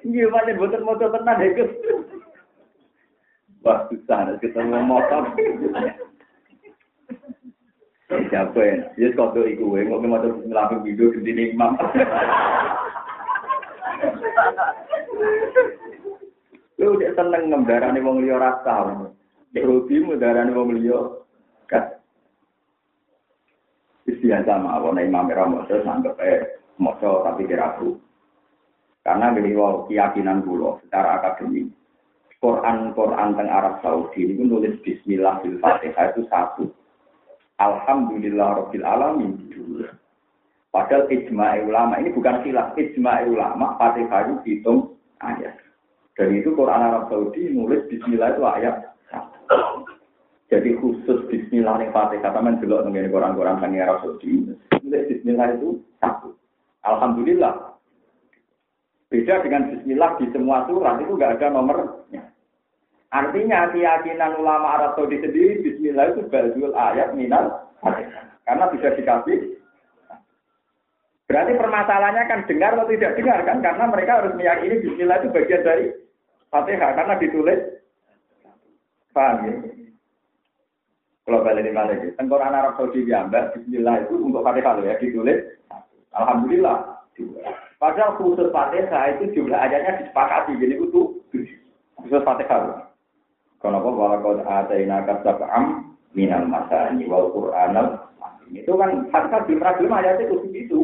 Iya, mana motor-motor tenang ya, Wah, susah, ketemu motor. Siapa ya? Ya, tuh ikut, nggak mau ngelakuin video di imam. Lu udah seneng ngembarani wong liya rasa. Nek rugi ngembarani wong liya kan. Biasa mawon Imam Ramadan anggap eh moco tapi kira Karena beliau keyakinan dulu secara akademik. Quran Quran teng Arab Saudi ini nulis Bismillah fil itu satu. Alhamdulillah Rabbil Alamin. Padahal ijma ulama ini bukan khilaf, ijma ulama Fatihah itu hitung ayat. Dan itu Quran Arab Saudi nulis Bismillah itu ayat Jadi khusus Bismillah yang Fatihah sama dulu dengan Quran-Quran kan Arab Saudi nulis Bismillah itu satu. Alhamdulillah. Beda dengan Bismillah di semua surat itu nggak ada nomornya. Artinya keyakinan ulama Arab Saudi sendiri Bismillah itu berdua ayat minal. Karena bisa dikasih Berarti permasalahannya kan dengar atau tidak dengar kan? Karena mereka harus meyakini Bismillah itu bagian dari Fatihah karena ditulis. Paham ya? Kalau balik lagi, tengkorak Arab Saudi diambil Bismillah itu untuk Fatihah ya ditulis. Alhamdulillah. Padahal khusus Fatihah itu jumlah ayatnya disepakati jadi itu khusus Fatihah. Kenapa walakad ataina kasab'am minal masani wal qur'anal itu kan Fatihah belum belum ayatnya khusus itu.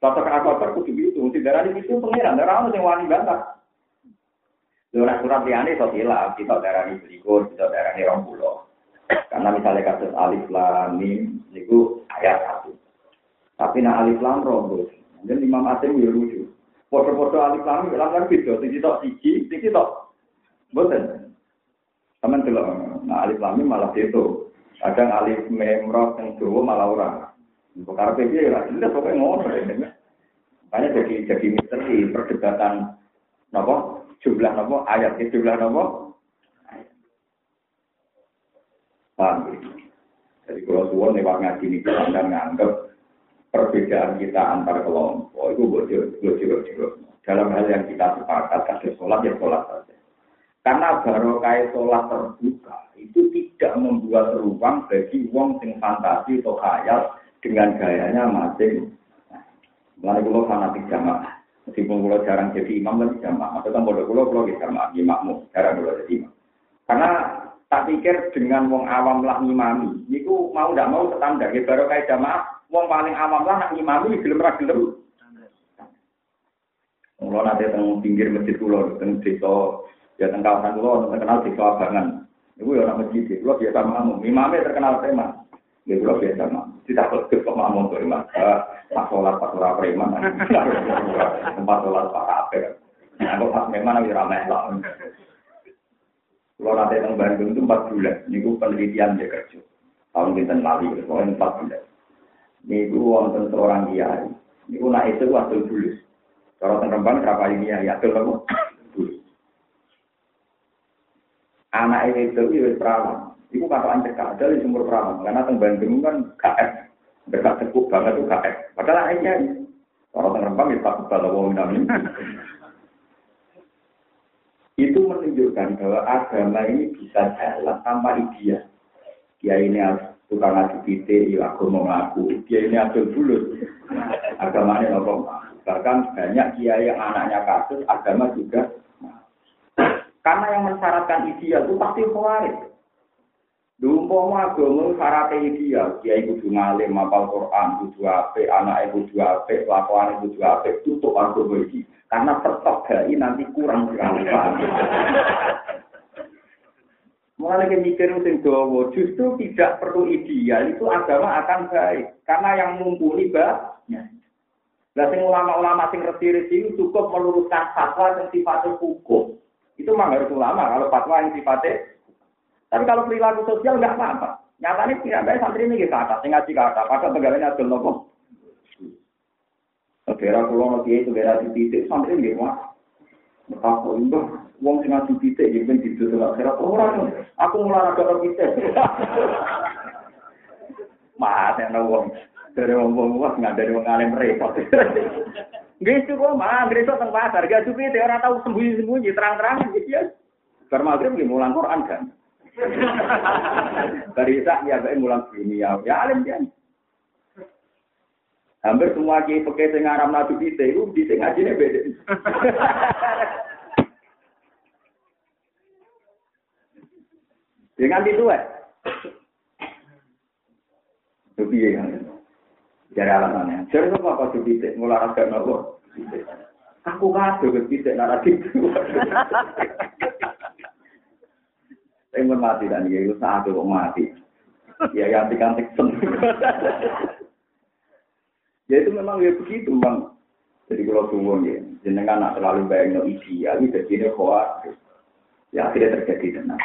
Cocok kotor kudu itu, mesti darah itu pengiran, darah sing wani bantah. Lurah surat liane so hilaf, kita darah ini belikur, kita darah ini rompulo. Karena misalnya kasus alif lam mim, itu ayat satu. Tapi nah alif lam rombos, dan imam asing ya lucu. Foto-foto alif lam mim, lam beda, tinggi tok siji, tinggi tok. Boten. Teman dulu, nah alif lam mim malah itu. Kadang alif memrok yang dua malah orang. Perkara PJ lah, jelas pokoknya ngono. Makanya jadi jadi misteri perdebatan nopo jumlah nopo ayat jumlah nopo. Paham Jadi kalau suwon lewat ngaji ini kita menganggap perbedaan kita antar kelompok itu bocor bocor bocor. Dalam hal yang kita sepakat kasih sholat ya sholat saja. Karena baru kayak sholat terbuka itu tidak membuat ruang bagi wong sing fantasi atau khayal dengan gayanya masing. Mulai kulo fanatik jamaah. Meskipun kulo jarang jadi imam tapi jamaah. Maksudnya bodoh kulo kulo jamaah, imammu jarang kulo jadi imam. Karena tak pikir dengan wong awam lah ngimami, itu mau tidak mau standar. Ya baru kayak jamaah, wong paling awam lah nak ngimami, gelem ra gelem. Kulo nanti teng pinggir masjid kulo, teng desa, ya teng kawasan kulo, terkenal desa abangan. Ibu ya orang masjid, kulo biasa makmum. Imamnya terkenal tema. Ya kalau biasa mah, tidak perlu kok mau ke rumah. Pas sholat pas sholat preman, tempat sholat pak kafe. Nah, pas memang lagi ramai lah. Kalau nanti yang Bandung itu empat bulan, ini penelitian dia kerja. Tahun kita lali, soalnya empat bulan. Ini gue wonten seorang kiai. Ini gue naik itu waktu dulu. Kalau tengkembang berapa ini ya, ya dulu. Anak itu itu perawan. Itu kata cekak ada di sumur perawan. Karena teng Bandung kan KF. Dekat cukup banget tuh KF. Padahal akhirnya Kalau teng Rempang ya takut kalau wong namin. Itu menunjukkan bahwa agama ini bisa jalan tanpa ideal. Dia ini harus tukang ngaji pite, ya aku mau ngaku. Dia ini adol bulut. Agamanya nopo. Bahkan banyak kiai yang anaknya kasus, agama juga. Karena yang mensyaratkan ideal itu pasti khawarij. Umpama agama syaratnya ideal, kiai kudu ngalim, mapal Quran, kudu apik, anake kudu apik, lakone kudu apik, tutup agama iki. Karena pertok dai nanti kurang sekali. Mulai lagi mikir sing dawa, justru tidak perlu ideal, itu agama akan baik. Karena yang mumpuni banyak. Lah sing ulama-ulama sing resi-resi cukup meluruskan fatwa yang sifatnya hukum. Itu memang harus ulama kalau fatwa yang sifatnya tapi kalau perilaku sosial nggak apa-apa. Nyatanya tidak baik santri ini ke atas, ngaji ke atas. Padahal pegawainya adil nopo. Daerah pulau nanti itu daerah di titik santri ini mah. Betapa itu, uang sing ngaji titik, jadi di situ tidak kira orang. Aku mulai agak titik. Mas, yang uang dari uang uang nggak dari uang alim repot. Gak cukup mah, gresok teng pasar, gak cukup itu orang tahu sembunyi sembunyi terang-terang gitu ya. Karena maghrib mulang Quran kan. Barisa ya bae mulang dunia. Ya alim dia. Hampir semua kiai pakai sing aram nadu bite itu di sing ngajine beda. Dengan itu eh. Tapi ya kan. Jadi alasannya. Jadi apa tuh bite mulai agak nopo. Aku kado ke bite naratif. Saya mati dan ya itu saat itu mati. Ya ganti ganti Ya itu memang ya begitu bang. Jadi kalau tunggu ya, jenengan nak terlalu banyak ideal, jadi ini khawatir. Ya akhirnya terjadi tenang.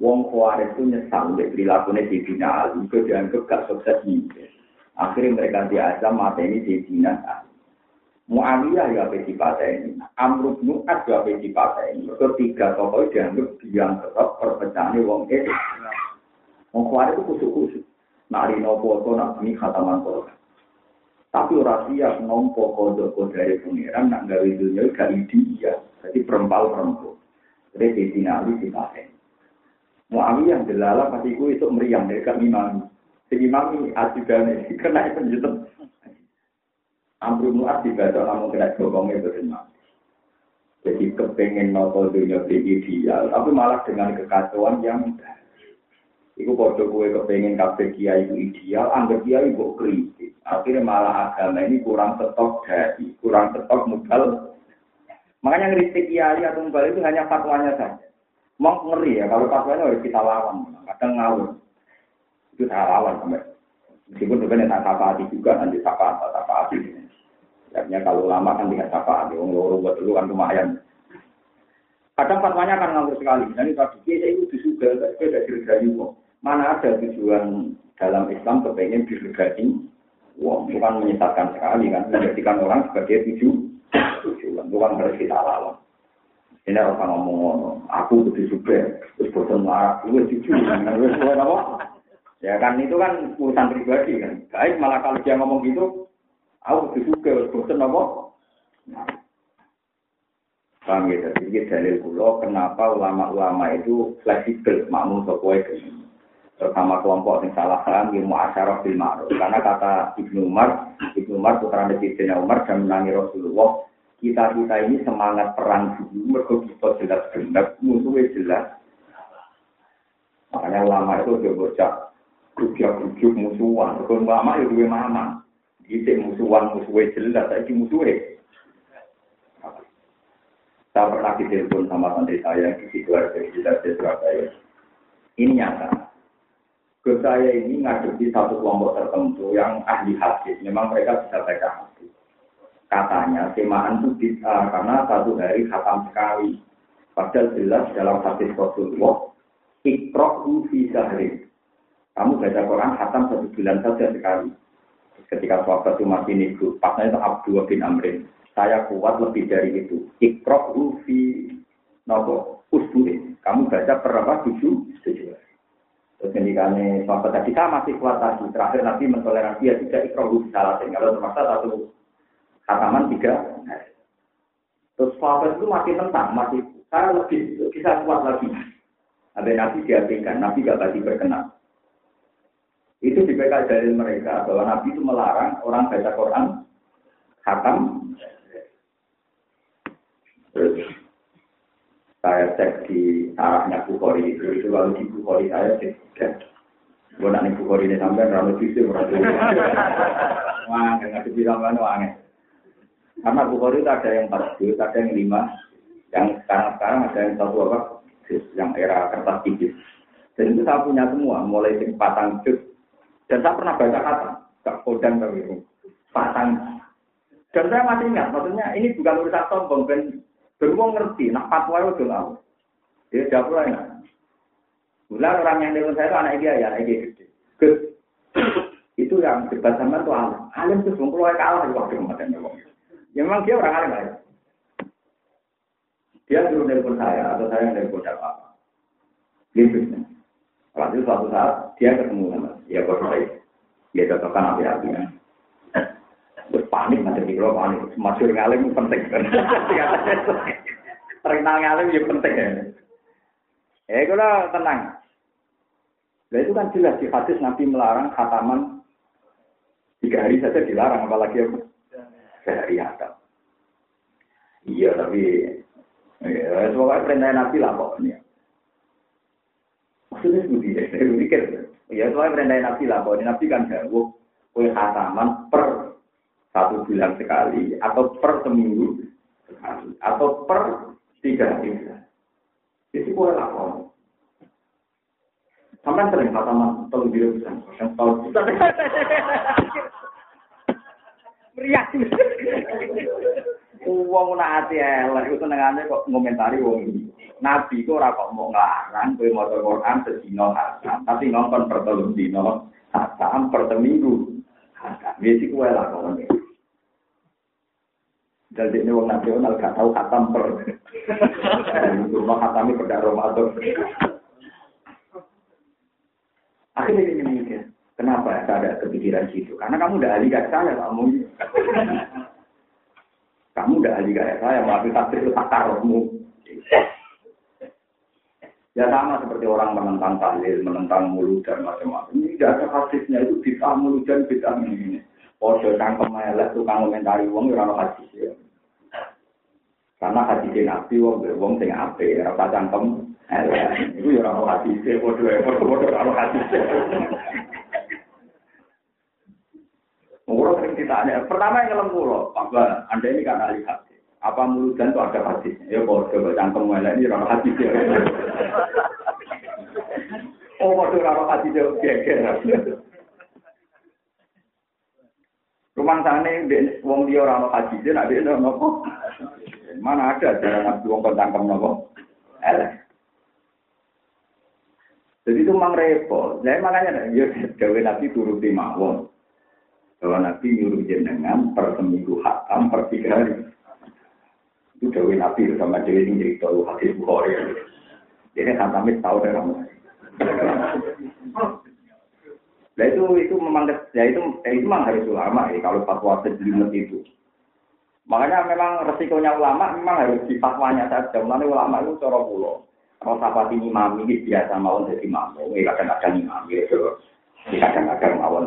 Wong khawatir itu nyesal dari perilakunya di final, itu dianggap gak sukses nih. Akhirnya mereka diajak mata ini di final. Muawiyah ya apa ini, Amr bin As ya apa ini. Ketiga tokoh dianggap yang tetap perpecahan wong itu. Wong kuat itu kusuk-kusuk. Nari nopo to nak ini khataman to. Tapi orang siap nompo kodok dari pangeran nak gawe dunia gak dia. Jadi perempal perempu. Jadi di finali di paten. Muawiyah delala pasti ku itu meriang dari kami mami. Jadi mami ajudan ini kena penjutan Amru Mu'ad dibaca namun kena gobongnya berenang. Jadi kepengen nopo dunia ideal, tapi malah dengan kekacauan yang Iku podo kue kepengen kafe kiai itu ideal, anggap kiai kok kritik. Akhirnya malah agama ini kurang tetok dari, kurang tetok modal. Makanya kritik kiai atau mubal itu hanya fatwanya saja. Mau ngeri ya, kalau fatwanya harus kita lawan. Kadang ngawur. Itu saya lawan sampai. Meskipun sebenarnya tak apa hati juga, nanti apa apa hati. Artinya kalau lama kan tidak syafaat, wong loro buat dulu kan lumayan. Kadang fatwanya akan ngawur sekali. Dan tadi saya itu disuga, saya tidak diregani kok. Mana ada tujuan dalam Islam kepengen diregani Wong bukan menyesatkan sekali kan, menjadikan orang sebagai tujuh tujuan, bukan harus kita lawan. Ini orang ngomong aku butuh juga, terus bosan marah, lu jujur, apa? Ya kan itu kan urusan pribadi kan. Baik malah kalau dia ngomong gitu, Aku juga bosan apa? Paham ya, jadi dalil kulo kenapa ulama-ulama itu fleksibel makmum sopoi terutama kelompok yang salah paham ilmu asyaraf bil ma'ruf. Karena kata Ibnu Umar Ibnu Umar putra Nabi Umar dan menangi Rasulullah kita kita ini semangat perang dulu mereka kita jelas benar musuhnya jelas. Makanya ulama itu dia bocah kujuk-kujuk musuhan. Ulama itu dia mama Isi musuhan musuhnya jelas, saya musuhnya. Saya pernah ditelepon sama santri saya di Sidoarjo, di Surabaya. Ini nyata. Ke saya ini ngadepi satu kelompok tertentu yang ahli hadis. Memang mereka bisa baca hadis. Katanya semaan itu bisa karena satu hari khatam sekali. Padahal jelas dalam hadis Rasulullah, ikroh fi sahri. Kamu baca Quran khatam satu bulan saja sekali ketika sahabat itu masih niku, pasnya itu Abdul bin Amrin. Saya kuat lebih dari itu. Ikrok ufi nopo usburi. Kamu baca berapa tujuh tujuh. Terus ketika sahabat tadi saya masih kuat lagi. Terakhir Nabi mentoleransi ya tidak ikrok ufi salah. Kalau terpaksa satu kataman tiga. Terus sahabat itu masih tentang, masih saya lebih bisa kuat lagi. Ada Nabi diabaikan, Nabi gak tadi berkenan. Itu dibekal dari mereka bahwa Nabi itu melarang orang baca Quran khatam. Terus saya cek di arahnya Bukhari itu, itu lalu di Bukhari saya cek Gue nak nih Bukhari ini sampai rambut sisi berarti. Wah, nggak bilang mana wangi. Karena Bukhari itu ada yang empat juz, ada yang lima, yang sekarang sekarang ada yang satu apa, yang era kertas tipis. Dan itu saya punya semua, mulai sing patang juz. Dan saya pernah baca kata, gak kodang kami patang. Dan saya masih ingat, maksudnya ini bukan urusan sombong, ben beruang ngerti, nak fatwa itu. Dia jawab enak. Bulan orang yang dengan saya itu anak dia ya, anak dia gede. Itu yang debat sama tuh alim. Alim tuh sebelum keluar kalah di waktu kemarin. Ya memang dia orang alim aja. Dia suruh telepon saya atau saya yang telepon siapa. Limpis. Lalu suatu saat dia ketemu sama ya saya. Dia cocokkan api-apinya. Terus panik nanti di panik. Masyur ngalim penting. Terkenal ngalim ya penting ya. Eh kalau tenang. Nah itu kan jelas di hadis Nabi melarang khataman tiga hari saja dilarang, apalagi apa? Sehari ada. Iya tapi ya, semoga perintah Nabi lah pokoknya. Maksudnya seperti ya, saya mikir. Ya soalnya perintah Nabi lah pokoknya. Nabi kan jauh kue khataman per satu bulan sekali atau per seminggu sekali atau per tiga hari. Itu kue lah Sampai sering mas, tolong dia bisa. Yang tahu. Meriah. Uang nak hati elek itu senengannya kok ngomentari wong ini. Nabi kok ora kok mau ngelarang kowe maca Quran sedina hasan, tapi nonton per telung dina hasan per seminggu. Hasan. Wis iku wae ngene. Jadi ini wong nasional gak tahu khatam per. Rumah khatami pada Ramadan. Akhirnya ini mikir, kenapa saya ada kepikiran situ? Karena kamu udah ahli kayak saya, kamu. kamu udah ahli kayak saya, tapi tafsir itu takarmu. Ya sama seperti orang menentang tahlil, menentang mulut dan macam-macam. Ini tidak ada hadisnya itu bisa mulut dan bisa ini. Podo cangkem elek tukang komentari wong ya ora hadis ya. Karena hadis Nabi wong wong sing apik, ora cangkem Itu ya orang hati sih, bodoh ya, bodoh orang hati sih. Murah sering. Pertama yang ngelam pulau, apa anda ini kan ahli hati. Apa mulut dan itu ada hati? Ya bodoh, coba cangkem melek ini orang hati sih. Oh, bodoh orang hati sih, geger. Rumah sana wong dia orang haji dia nak dia nopo. Mana ada jalan nabi wong cangkem nopo. Elek. Jadi itu memang repot. Nah, makanya ya gawe Nabi turuti mawon. Bahwa Nabi nyuruh jenengan per seminggu hakam per tiga hari. Itu gawe Nabi sama Dewi ini jadi tahu hadis Bukhari. Jadi khatamit tahu dari kamu. Nah itu itu memang ya itu ya itu memang harus ulama ya kalau fatwa sejelimet itu. Makanya memang resikonya ulama memang harus di fatwanya saja. Mulanya ulama itu cara pulau. Kalau sapati imam ini biasa mawon jadi ini kadang-kadang imam gitu, kadang-kadang mawon.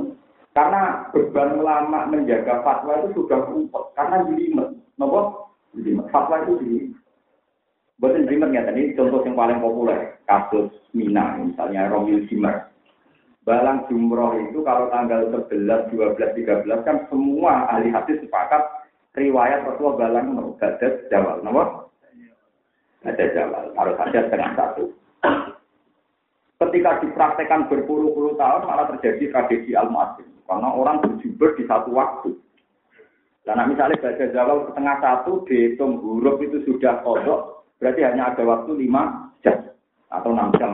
Karena beban ulama menjaga fatwa itu sudah rumput, karena jelimet, nopo. Fatwa itu jelimet. Buatan jelimet ya tadi contoh yang paling populer, kasus Mina, misalnya Romil Zimmer. Balang jumroh itu kalau tanggal 11, 12, 13 kan semua ahli hadis sepakat riwayat Rasulullah balang mau gadat jawab, nomor ada jalan, harus saja setengah satu. Ketika dipraktekkan berpuluh-puluh tahun malah terjadi tragedi al karena orang berjubel di satu waktu. Karena misalnya baca Jawa setengah satu dihitung huruf itu sudah kodok, berarti hanya ada waktu lima jam atau enam jam.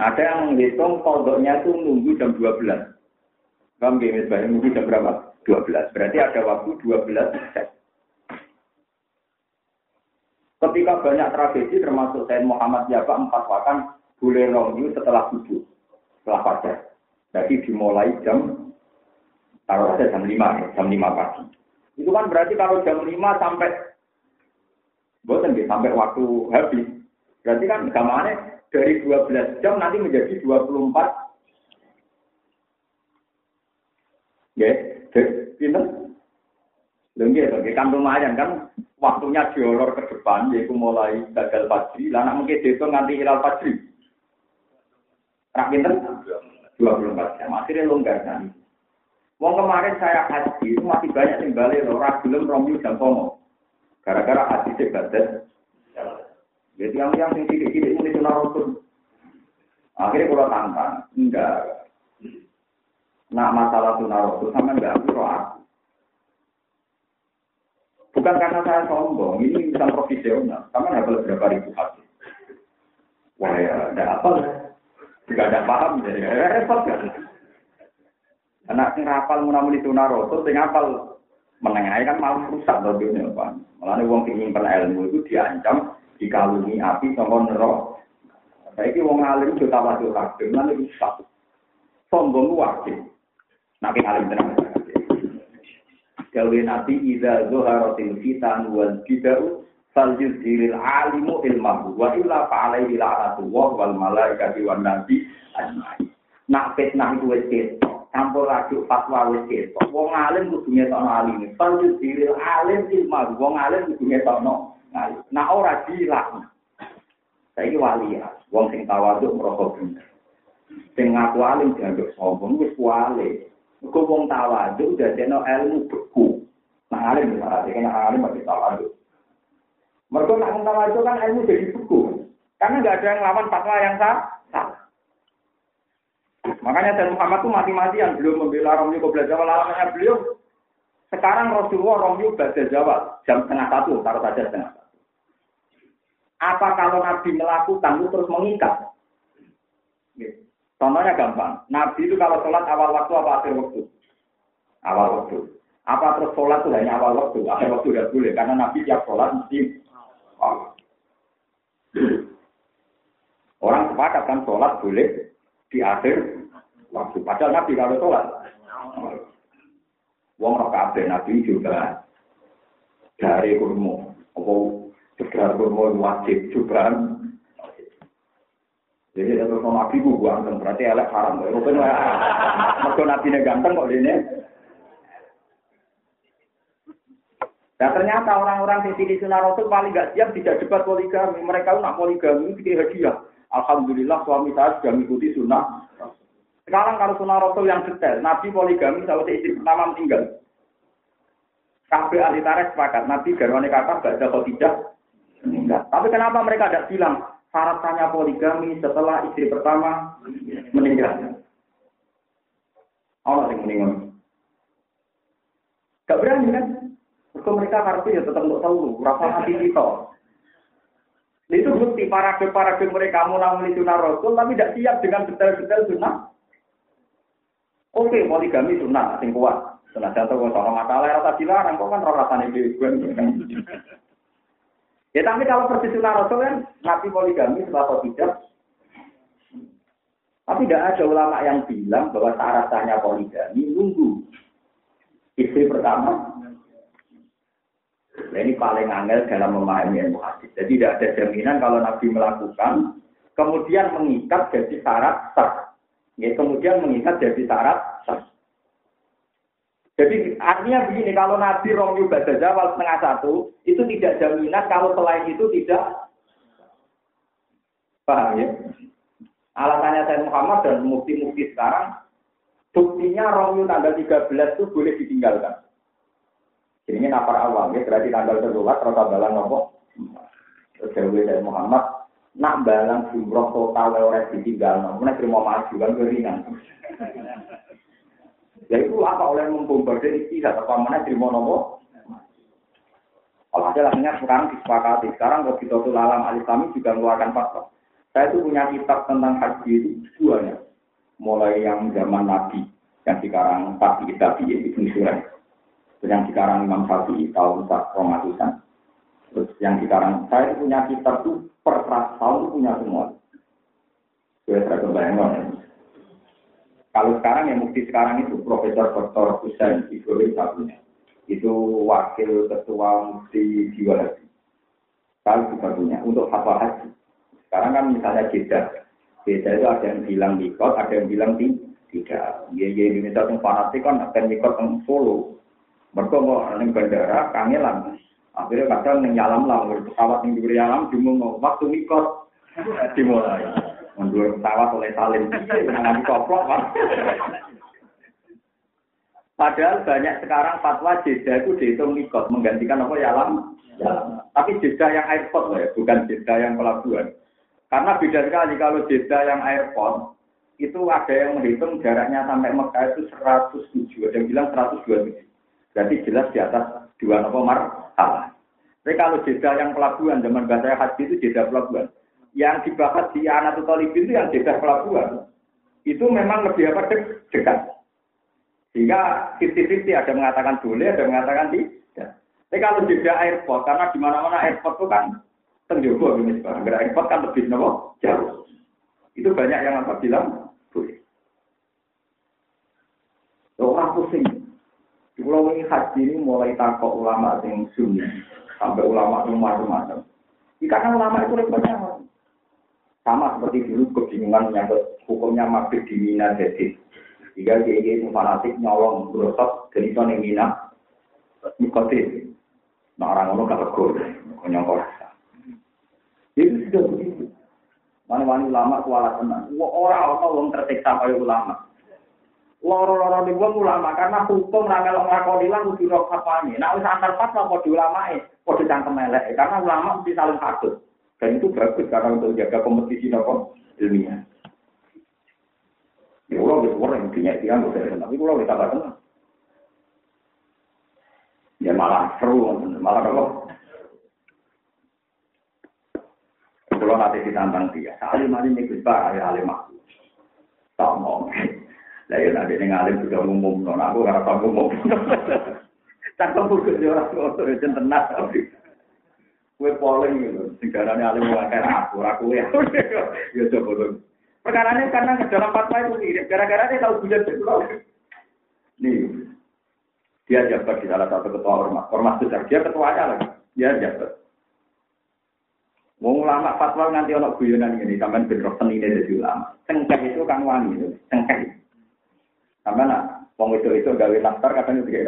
Ada yang menghitung kodoknya itu nunggu jam 12. Kamu gini, nunggu jam berapa? 12. Berarti ada waktu 12 jam. Ketika banyak tragedi termasuk Said Muhammad Jaba empat pakan boleh rongi setelah subuh, setelah fajar. Jadi dimulai jam taruh saja jam lima, ya, jam lima pagi. Itu kan berarti kalau jam lima sampai bosan sampai waktu habis. Berarti kan gamane dari 12 jam nanti menjadi 24 Ya, pinter. Lho nggih, kan lumayan kan waktunya diolor ke depan, yaitu mulai gagal fajri, lah nak mungkin itu nganti hilal fajri. Rak pinter? 24 jam. Akhirnya longgar kan. Wong kemarin saya haji masih banyak yang balik loh. Ragilem Romyu dan Tomo. Gara-gara haji sebatas. Jadi yang yang yang tidak-tidak ini sunah rasul. Akhirnya kalau tantang, enggak. Nak masalah sunah rasul sama enggak aku aku. Bukan karena saya sombong, ini misal profesional. Sama enggak berapa ribu hati. Wah ya, enggak apa lah. Enggak ada paham, jadi repot kan. Anak sing rapal munamuni sunah rasul, sing hafal menengah kan malah rusak loh dunia apa. Malah wong sing nyimpen ilmu itu diancam dikalungi api sama nerok. Saiki wong alim yo tawadhu kabeh, lan iku sak. Sombong wajib. Nek alim tenan. Gawe nabi idza zuharatil fitan wal bid'u fal yuzhiril alimu ilmahu wa illa fa alaihi la'natullah wal malaikati wan nabi ajmain. Nak fitnah itu wis campur aduk fatwa wis ketok. Wong alim kudu ngetokno alim. Fal yuzhiril alim ilmahu. Wong alim kudu ngetokno ngalim. Nah ora dilaknat. Saiki wali ya, wong sing tawaduk merasa bener. Sing ngaku alim dianggap sombong wis wali. Mergo wong tawaduk dadekno ilmu beku. Nah alim malah kan alim mesti tawaduk. Mergo nak tawaduk kan ilmu jadi beku. Karena nggak ada yang lawan fatwa yang salah. Makanya Sayyid Muhammad itu mati-matian belum membela Romli Qobla Jawa alamannya beliau. Sekarang Rasulullah Romli Qobla Jawa jam setengah satu, taruh saja setengah satu. Apa kalau Nabi melakukan itu terus mengikat? Contohnya gampang. Nabi itu kalau sholat awal waktu apa akhir waktu? Awal waktu. Apa terus sholat itu hanya awal waktu? Akhir waktu tidak boleh. Karena Nabi tiap sholat mesti. Orang sepakat kan sholat boleh di akhir waktu. Padahal Nabi kalau sholat. Wong roh Nabi juga dari kurmu. Apa Sekedar kurma wajib juga. Jadi ada sama nabi gue ganteng, berarti elek haram. Rupin lah. Mereka nabi ganteng kok ini. Nah ternyata orang-orang di sini sunnah rasul paling gak siap tidak debat poligami. Mereka nak poligami itu hadiah. Alhamdulillah suami saya sudah mengikuti sunnah. Sekarang kalau sunnah rasul yang detail, Nabi poligami sama istri pertama meninggal. Kabeh ahli tarikh sepakat, Nabi garwane kakak gak ada tidak meninggal. Tapi kenapa mereka tidak bilang syaratnya poligami setelah istri pertama meninggal? Allah yang meninggal. Gak berani kan? Mereka mereka ya tetap untuk tahu, berapa hati kita. Itu bukti para para mereka mau namun itu rasul, tapi tidak siap dengan detail-detail sunnah. Oke, poligami sunnah, sing kuat. Sunnah jatuh kalau masalah rasa dilarang, kok kan roh rasanya Ya tapi kalau persis sunnah Rasul kan Nabi poligami atau tidak. Tapi tidak ada ulama yang bilang bahwa syaratnya poligami nunggu istri pertama. Nah, ini paling angel dalam memahami ilmu hadis. Jadi tidak ada jaminan kalau Nabi melakukan, kemudian mengikat jadi syarat sah. Ya, kemudian mengikat jadi syarat sah. Jadi artinya begini, kalau Nabi Romyu Bada Jawal setengah satu, itu tidak jaminan kalau selain itu tidak paham ya? Alasannya saya Muhammad dan mukti-mukti sekarang, buktinya Romyu tanggal 13 itu boleh ditinggalkan. Jadi ini nafar awal ya, berarti tanggal terdulat, rota balang nopo. Terus saya Muhammad, nak balang jumroh total orang ditinggal, namun terima maju kan keringan. Ya itu apa oleh membombardir istihad apa mana terima nopo? Kalau ada lainnya sekarang disepakati. Sekarang begitu tuh alam al kami juga mengeluarkan fatwa. Saya itu punya kitab tentang haji itu dua ya. Mulai yang zaman Nabi, yang sekarang Tabi Tabi Ibn Surai. Yang sekarang Imam Syafi'i tahun Romatusan. Terus yang sekarang saya punya kitab tuh per tahun punya semua. Saya saya kebayang kalau sekarang yang mukti sekarang itu Profesor Dr. Husain Ibrahim satunya. Itu wakil ketua mufti jiwa haji. Kalau juga punya untuk fatwa haji. Sekarang kan misalnya jeda. Jeda itu ada yang bilang di kot, ada yang bilang tidak. Ya, ya Indonesia yang fanatik kan akan mikot yang Solo. Mereka mau neng bandara, kangelan. Akhirnya kadang neng yalam lah, pesawat yang diberi yalam, cuma waktu mikot dimulai. Mundur pesawat oleh salim. Jangan dikoplok, Pak. Padahal banyak sekarang fatwa jeda itu dihitung mikot, menggantikan apa ya alam. Ya. Tapi jeda yang airport loh ya, bukan jeda yang pelabuhan. Karena beda sekali kalau jeda yang airport, itu ada yang menghitung jaraknya sampai Mekah itu 107, ada yang bilang 127. Berarti jelas di atas dua nopo mar Tapi kalau jeda yang pelabuhan, zaman bahasa haji itu jeda pelabuhan. Yang dibahas di anak itu yang jeda pelabuhan. Itu memang lebih apa dekat. Sehingga 50-50 ada mengatakan boleh, ada mengatakan tidak. Tapi kalau jeda airport, karena di mana-mana airport itu kan tenjogo ini sekarang. Karena airport kan lebih nopo jauh. Itu banyak yang apa bilang boleh. Orang pusing. Pulau ini haji ini mulai takut ulama yang sunni sampai ulama yang macam-macam. Karena ulama itu repotnya sama seperti dulu kebingungan menyangkut hukumnya mabit di Mina jadi jika dia itu fanatik nyolong berosot dari itu yang minat nikotin. Nah orang orang gak tegur, nyongkol rasa. Itu sudah begitu. Mana-mana ulama kuala tenang. Orang-orang orang tersiksa kayak ulama. Loro-loro di wong ulama karena hukum ra melok nglakoni lan kudu ro kapane. Nek wis antar fatwa padha ulamae, padha cangkem elek. Karena ulama mesti saling patut. Dan itu bagus karena untuk jaga kompetisi nopo ilmiah. Ya Allah wis ora intinya dia nggak tapi kalau kita tambah tenang. Ya malah seru, malah apa? Kalau nanti ditantang dia, salim alim bisa, ya alim aku. Tak mau. Lah ya nanti ini ngalim juga ngumum, non aku nggak tahu ngumum. Tak tahu ke dia orang tua itu tenang. Kue polling gitu, segaranya alim wakai aku, aku ya. Ya coba dong. Perkara ini karena dalam fatwa itu mirip. Gara-gara dia tahu bulan pulau. Nih, dia jabat di salah satu ketua ormas. Ormas besar. Dia ketuanya lagi. Dia jabat. Mau ulama fatwa nanti orang guyonan ini. Sampai bentrok seni ini dari ulama. Cengkeh itu kan wangi. Cengkeh. Sampai nak. Wong itu itu gawe lantar katanya cengkeh.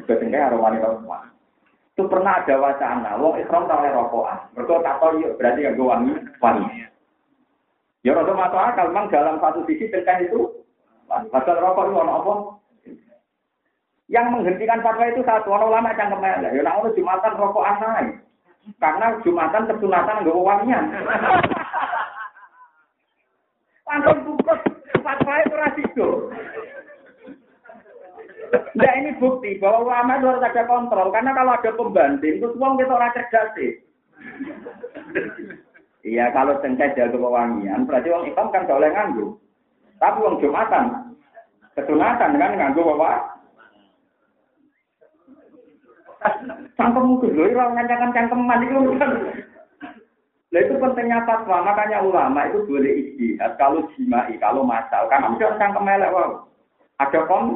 Juga cengkeh harus wanita semua. Itu pernah ada wacana. Wong Islam tahu rokokan. Mereka tak tahu berarti yang gue wangi. Wangi. Ya rasa masuk akal, memang dalam satu sisi tentang itu, pasal rokok itu apa? Yang menghentikan fatwa itu satu orang ulama yang kemelek. Ya nak jumatan rokok anai. Karena jumatan kesunatan nggak wangian. Langsung bungkus fatwa itu. Nah ini bukti bahwa ulama itu harus ada kontrol. Karena kalau ada pembanding, itu semua kita orang cerdas sih. Iya, kalau cengkeh jaga pewangian, berarti orang Islam kan boleh nganggu. Tapi orang Jumatan, kesunatan kan nganggu bawa. Cangkem mungkin, loh, orang ngancakan cangkem mandi itu kan. Nah itu pentingnya fatwa, makanya ulama itu boleh istihad kalau jimai, kalau masal. Karena orang cangkem wow. Ada kom.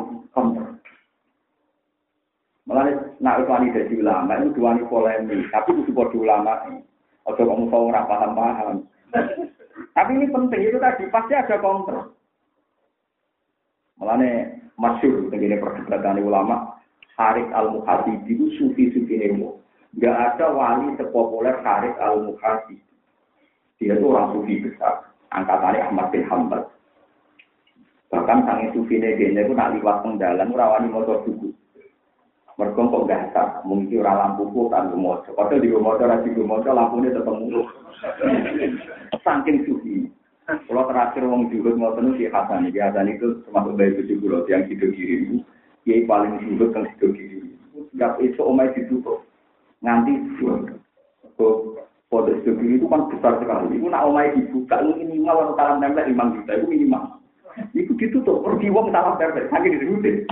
Malah nak wani ulama itu dua polemik, tapi itu sebuah ulama. Ojo kamu tahu ora paham-paham. Tapi ini penting itu tadi pasti ada kontrol. Mulane masyur begini perdebatan ulama Haris al Muhasibi itu sufi-sufi nemo. Gak ada wali sepopuler Haris al Muhasibi. Dia itu orang sufi besar. Angkatannya Ahmad bin Hanbal. Bahkan sangi sufi negenya itu nak liwat pengdalan, rawani motor buku. Mereka kok gasak, mungkin orang lampu pun kan rumah. Padahal di rumah ada di rumah lampunya tetap mulu. Saking sufi. Kalau terakhir wong mau penuh si Hasan, si Hasan itu termasuk dari tujuh pulau yang sido kiri itu, dia paling juhud yang sido kiri. Gak itu omai ditutup, nganti juhud. Foto sido kiri itu kan besar sekali. Itu nak omai dibuka, itu minimal kalau salam tempel lima juta, itu minimal. Itu ditutup, pergi wong salam tempel, saking dirutin.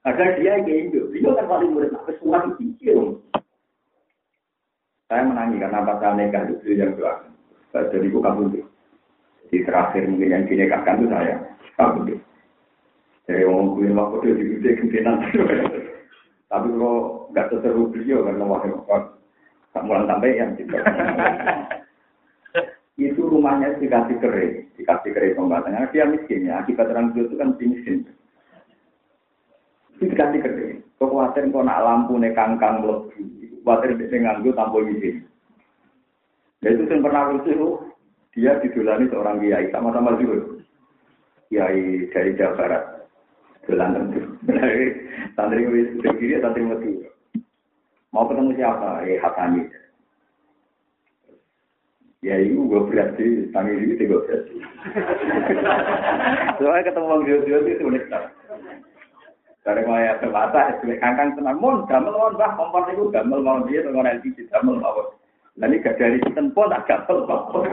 Ada dia yang Indo, Indo kan paling murid, tapi semua dipikir. Saya menangis karena pas nikah itu yang doa. Jadi aku kabur Di terakhir mungkin yang dinikahkan itu saya kabur Jadi orang gue waktu itu di gede kemungkinan. Tapi kalau nggak seseru beliau karena wakil tak mulai sampai yang juga. itu rumahnya dikasih kering, dikasih kering pembatasnya. Dia miskin ya, akibat orang itu kan miskin. Itu dikasih gede. Kekuatan kok nak lampu nih kangkang lebih. Kekuatan dia nganggu tampil ini. Ya itu yang pernah lucu, Dia didolani seorang kiai, sama-sama juga. Kiai dari Jawa Barat. Dolan tentu. Santri kiri, santri metu. Mau ketemu siapa? Eh, Hasani. Ya itu gue berarti, tangi ini gue berarti. Soalnya ketemu orang dia itu unik Dari mulai ada mata, sebagai kangkang tenang, mon, gamel mon, bah, kompor itu gamel mau dia, dengan LPG, gamel mau. Ini gak dari sistem pun, tak gamel mau.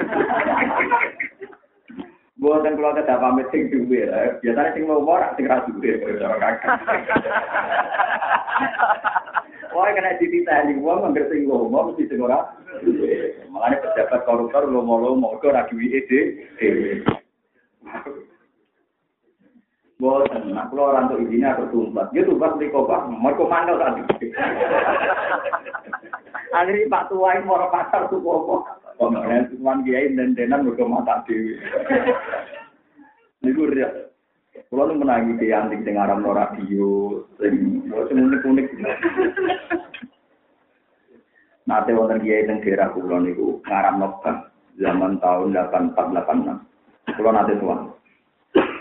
Buatan kalau ada pamit sing duwe, biasanya sing mau morak, sing ra duwe, cara kakak. Wah, kena dititani wong anggere sing lomo mesti sing ora. Makane pejabat koruptor lomo-lomo kok ora duwe ide. Boten, nah kalau orang tuh izinnya aku tumpat, dia tumpat di kobak, mau komando tadi. Akhirnya Pak Tua ini mau pasar tuh kobak. Kemudian cuman kiai dan denan udah mata dewi. Ini gue lihat. Kalau lu menangi di antik sing aram no radio, sing unik unik. Nanti wonten kiai teng daerah kula niku ngaram nobang zaman tahun 8486. Kula nanti tuan.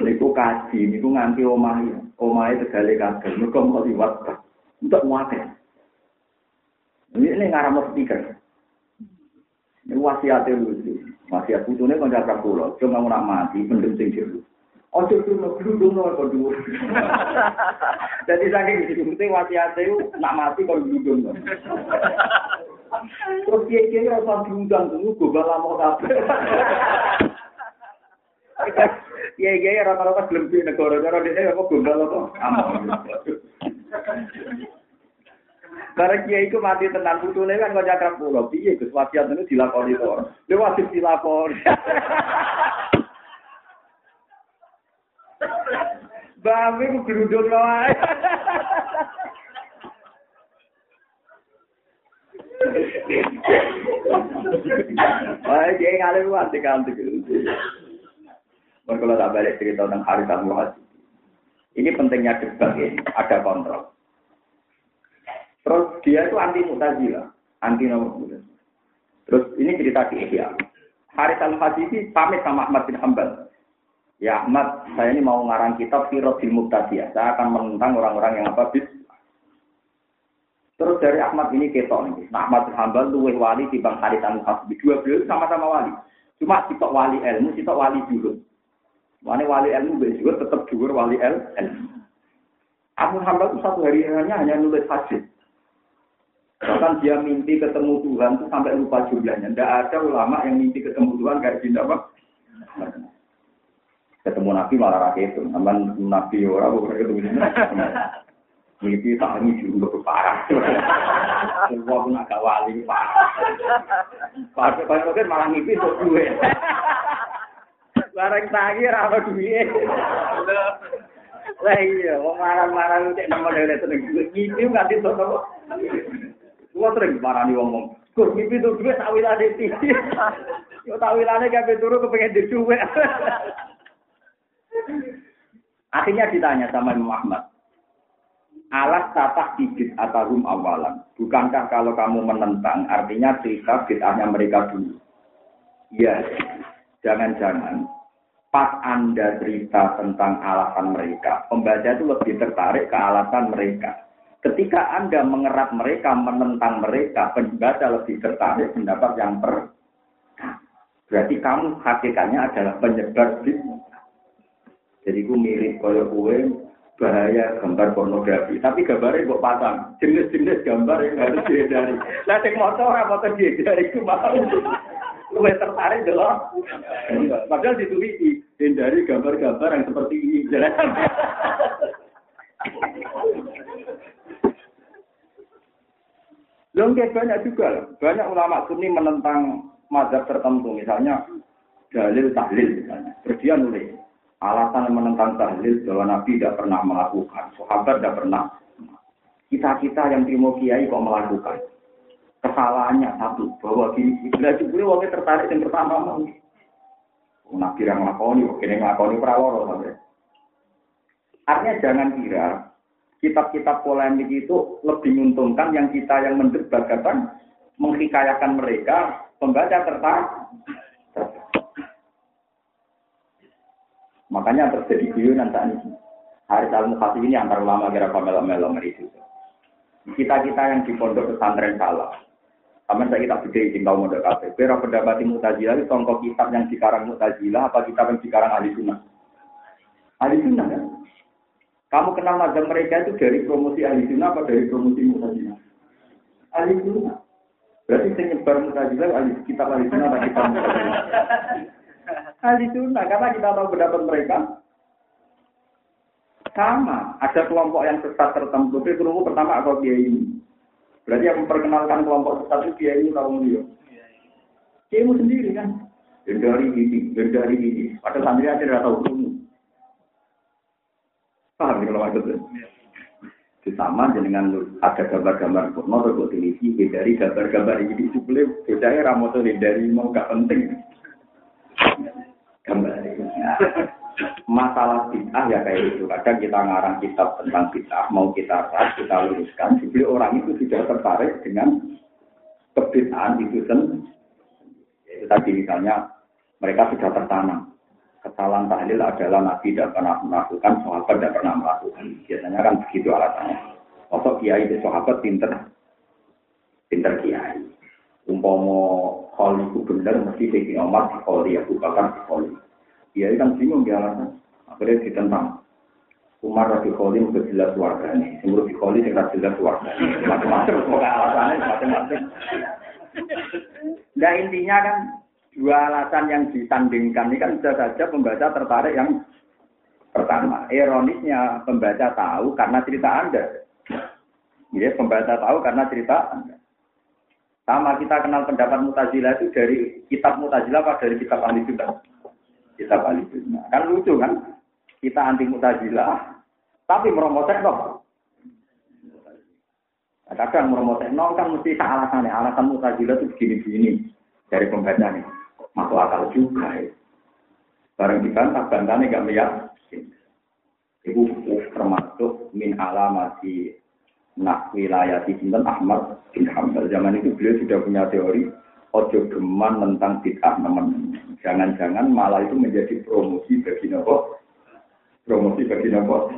Niku kaji niku nganti omahe omahe tegale kagel mergo mau liwat untuk muate ini ini ngaram speaker. Ini wasiatnya lucu. Wasiat putune kan jaga pulau cuma mau mati pendem sing jero. Ojo dulu dulu dulu dulu jadi saking itu penting wasiatnya itu nak mati kalau dulu dulu terus dia kira rasa diundang dulu gue balas mau Iya iya rata-rata belum di negara negara di sini aku gombal apa? Karena kiai itu mati tenang putune kan kau cakap pulau, piye gus wasiat itu dilakoni to. Dia wajib dilakoni. Bami ku gerudung ae. Wah, kiai ngalir wae kantik. Kalau tak balik cerita tentang hari al Ini pentingnya debat ya, ada kontrol. Terus dia itu anti mutazila, anti nomor Terus ini cerita di Ihya. Haris al ini pamit sama Ahmad bin Hambal. Ya Ahmad, saya ini mau ngarang kitab Firodil Muktadiyah. Saya akan menentang orang-orang yang apa bis. Terus dari Ahmad ini ketok nih. Nah, Ahmad bin Hambal tuh wali di Bang Haris al Dua beliau sama-sama wali. Cuma sitok wali ilmu, sitok wali dulu. Mana wali ilmu juga tetap juga wali ilmu. Abu Hambal itu satu hari hanya hanya nulis hadis. Bahkan dia mimpi ketemu Tuhan itu sampai lupa jumlahnya. Tidak ada ulama yang mimpi ketemu Tuhan kayak gini apa? Ketemu Nabi malah rakyat itu. Namun Nabi orang bukan ketemu. Mimpi tak ini juga parah. Semua pun agak wali parah. Parah-parah malah mimpi untuk duit. Barang tangi ora ono duwe. Lah iya, wong marang-marang cek nomor dhewe seneng ngiki nganti sono. Kuwi sering marani wong-wong. Gus ngimpi tuh duwe sak wilane iki. Yo tak wilane kabeh turu kepengin duwe. Akhirnya ditanya sama Imam Ahmad. Alat tatak bibit atarum awalan. Bukankah kalau kamu menentang, artinya cerita bid'ahnya mereka dulu? Iya, jangan-jangan pas Anda cerita tentang alasan mereka, pembaca itu lebih tertarik ke alasan mereka. Ketika Anda mengerat mereka, menentang mereka, pembaca lebih tertarik pendapat yang per. Berarti kamu hakikatnya adalah penyebar. Jadi gue mirip kaya kue bahaya gambar pornografi. Tapi gambarnya kok pasang. Jenis-jenis gambar yang harus dihindari. Lah cek motor apa tuh dihindari itu mau. Gue tertarik dulu. Padahal ditulis hindari gambar-gambar yang seperti ini. Belum banyak juga, banyak ulama sunni menentang mazhab tertentu, misalnya dalil tahlil misalnya. Nulis alasan menentang tahlil bahwa Nabi tidak pernah melakukan, sahabat tidak pernah. Kita kita yang terima kiai kok melakukan. Kesalahannya satu bahwa gini, bila juga wongnya tertarik yang pertama mau. Nabi yang ngelakoni, kini ngelakoni praworo sampai. Artinya jangan kira kitab-kitab polemik itu lebih menguntungkan yang kita yang mendebat kata menghikayakan mereka, pembaca tertarik. Makanya terjadi guyonan saat ini. Hari al mukhasib ini antar ulama kira melok-melok itu. Kita-kita yang di pondok pesantren salah. Sama saya kita beda izin kau modal kafe. Kira pendapat mutajilah itu contoh kitab yang dikarang mutajilah apa kitab yang dikarang ahli sunnah? Ahli sunnah kan? Kamu kenal mazhab mereka itu dari promosi ahli sunnah apa dari promosi mutajilah? Ahli sunnah. Berarti saya nyebar mutajilah ahli kitab ahli sunnah atau kitab? Ahli sunnah karena kita tahu pendapat mereka sama. Ada kelompok yang sesat tertentu. Tapi kelompok pertama atau kiai ini. Berarti yang memperkenalkan kelompok sesat itu kiai ini kaum dia. Kiai sendiri kan. Dari ini, dari ini. Pada santri aja tidak tahu ilmu. Paham ya kalau maksudnya? Itu sama dengan ada gambar-gambar porno atau televisi, dari gambar-gambar ini suplai, bedanya ramoto dari mau gak penting. Gambar ini masalah bid'ah ya kayak itu. Kadang kita ngarang kitab tentang bid'ah, mau kita ras, kita luruskan. Jadi orang itu sudah tertarik dengan kebid'ahan itu sendiri. Itu tadi misalnya mereka sudah tertanam. Kesalahan tahlil adalah Nabi tidak pernah melakukan, sahabat tidak pernah melakukan. Biasanya kan begitu alasannya. Masuk kiai itu sahabat pinter, pinter kiai. Umpomo kholi itu benar, mesti Sayyidina Umar di kholi, Abu Bakar di kholi. Dia kan bingung dia alasan. Akhirnya ditentang. Umar Rabi Kholim sudah jelas warga ini. Semua Rabi Kholim sudah jelas warga ini. Macam-macam. Semoga alasannya macam-macam. Nah intinya kan dua alasan yang disandingkan ini kan bisa saja pembaca tertarik yang pertama. Ironisnya pembaca tahu karena cerita Anda. Ya, pembaca tahu karena cerita Anda. Sama kita kenal pendapat Mutazilah itu dari kitab Mutazilah apa dari kitab Ahli Sunnah? Kita balik sunnah. Kan lucu kan? Kita anti mutazilah, tapi meromotek kok. Kadang meromotek nol kan mesti alasannya. Alasan mutazilah itu begini-begini dari pembaca nih. Masuk akal juga ya. Barang dibantah, bantahnya gak melihat. Itu termasuk min alamati nak wilayah di Ahmad bin Hambal. Zaman itu beliau sudah punya teori ojo geman tentang bid'ah teman Jangan-jangan malah itu menjadi promosi bagi nopo. Promosi bagi nopo.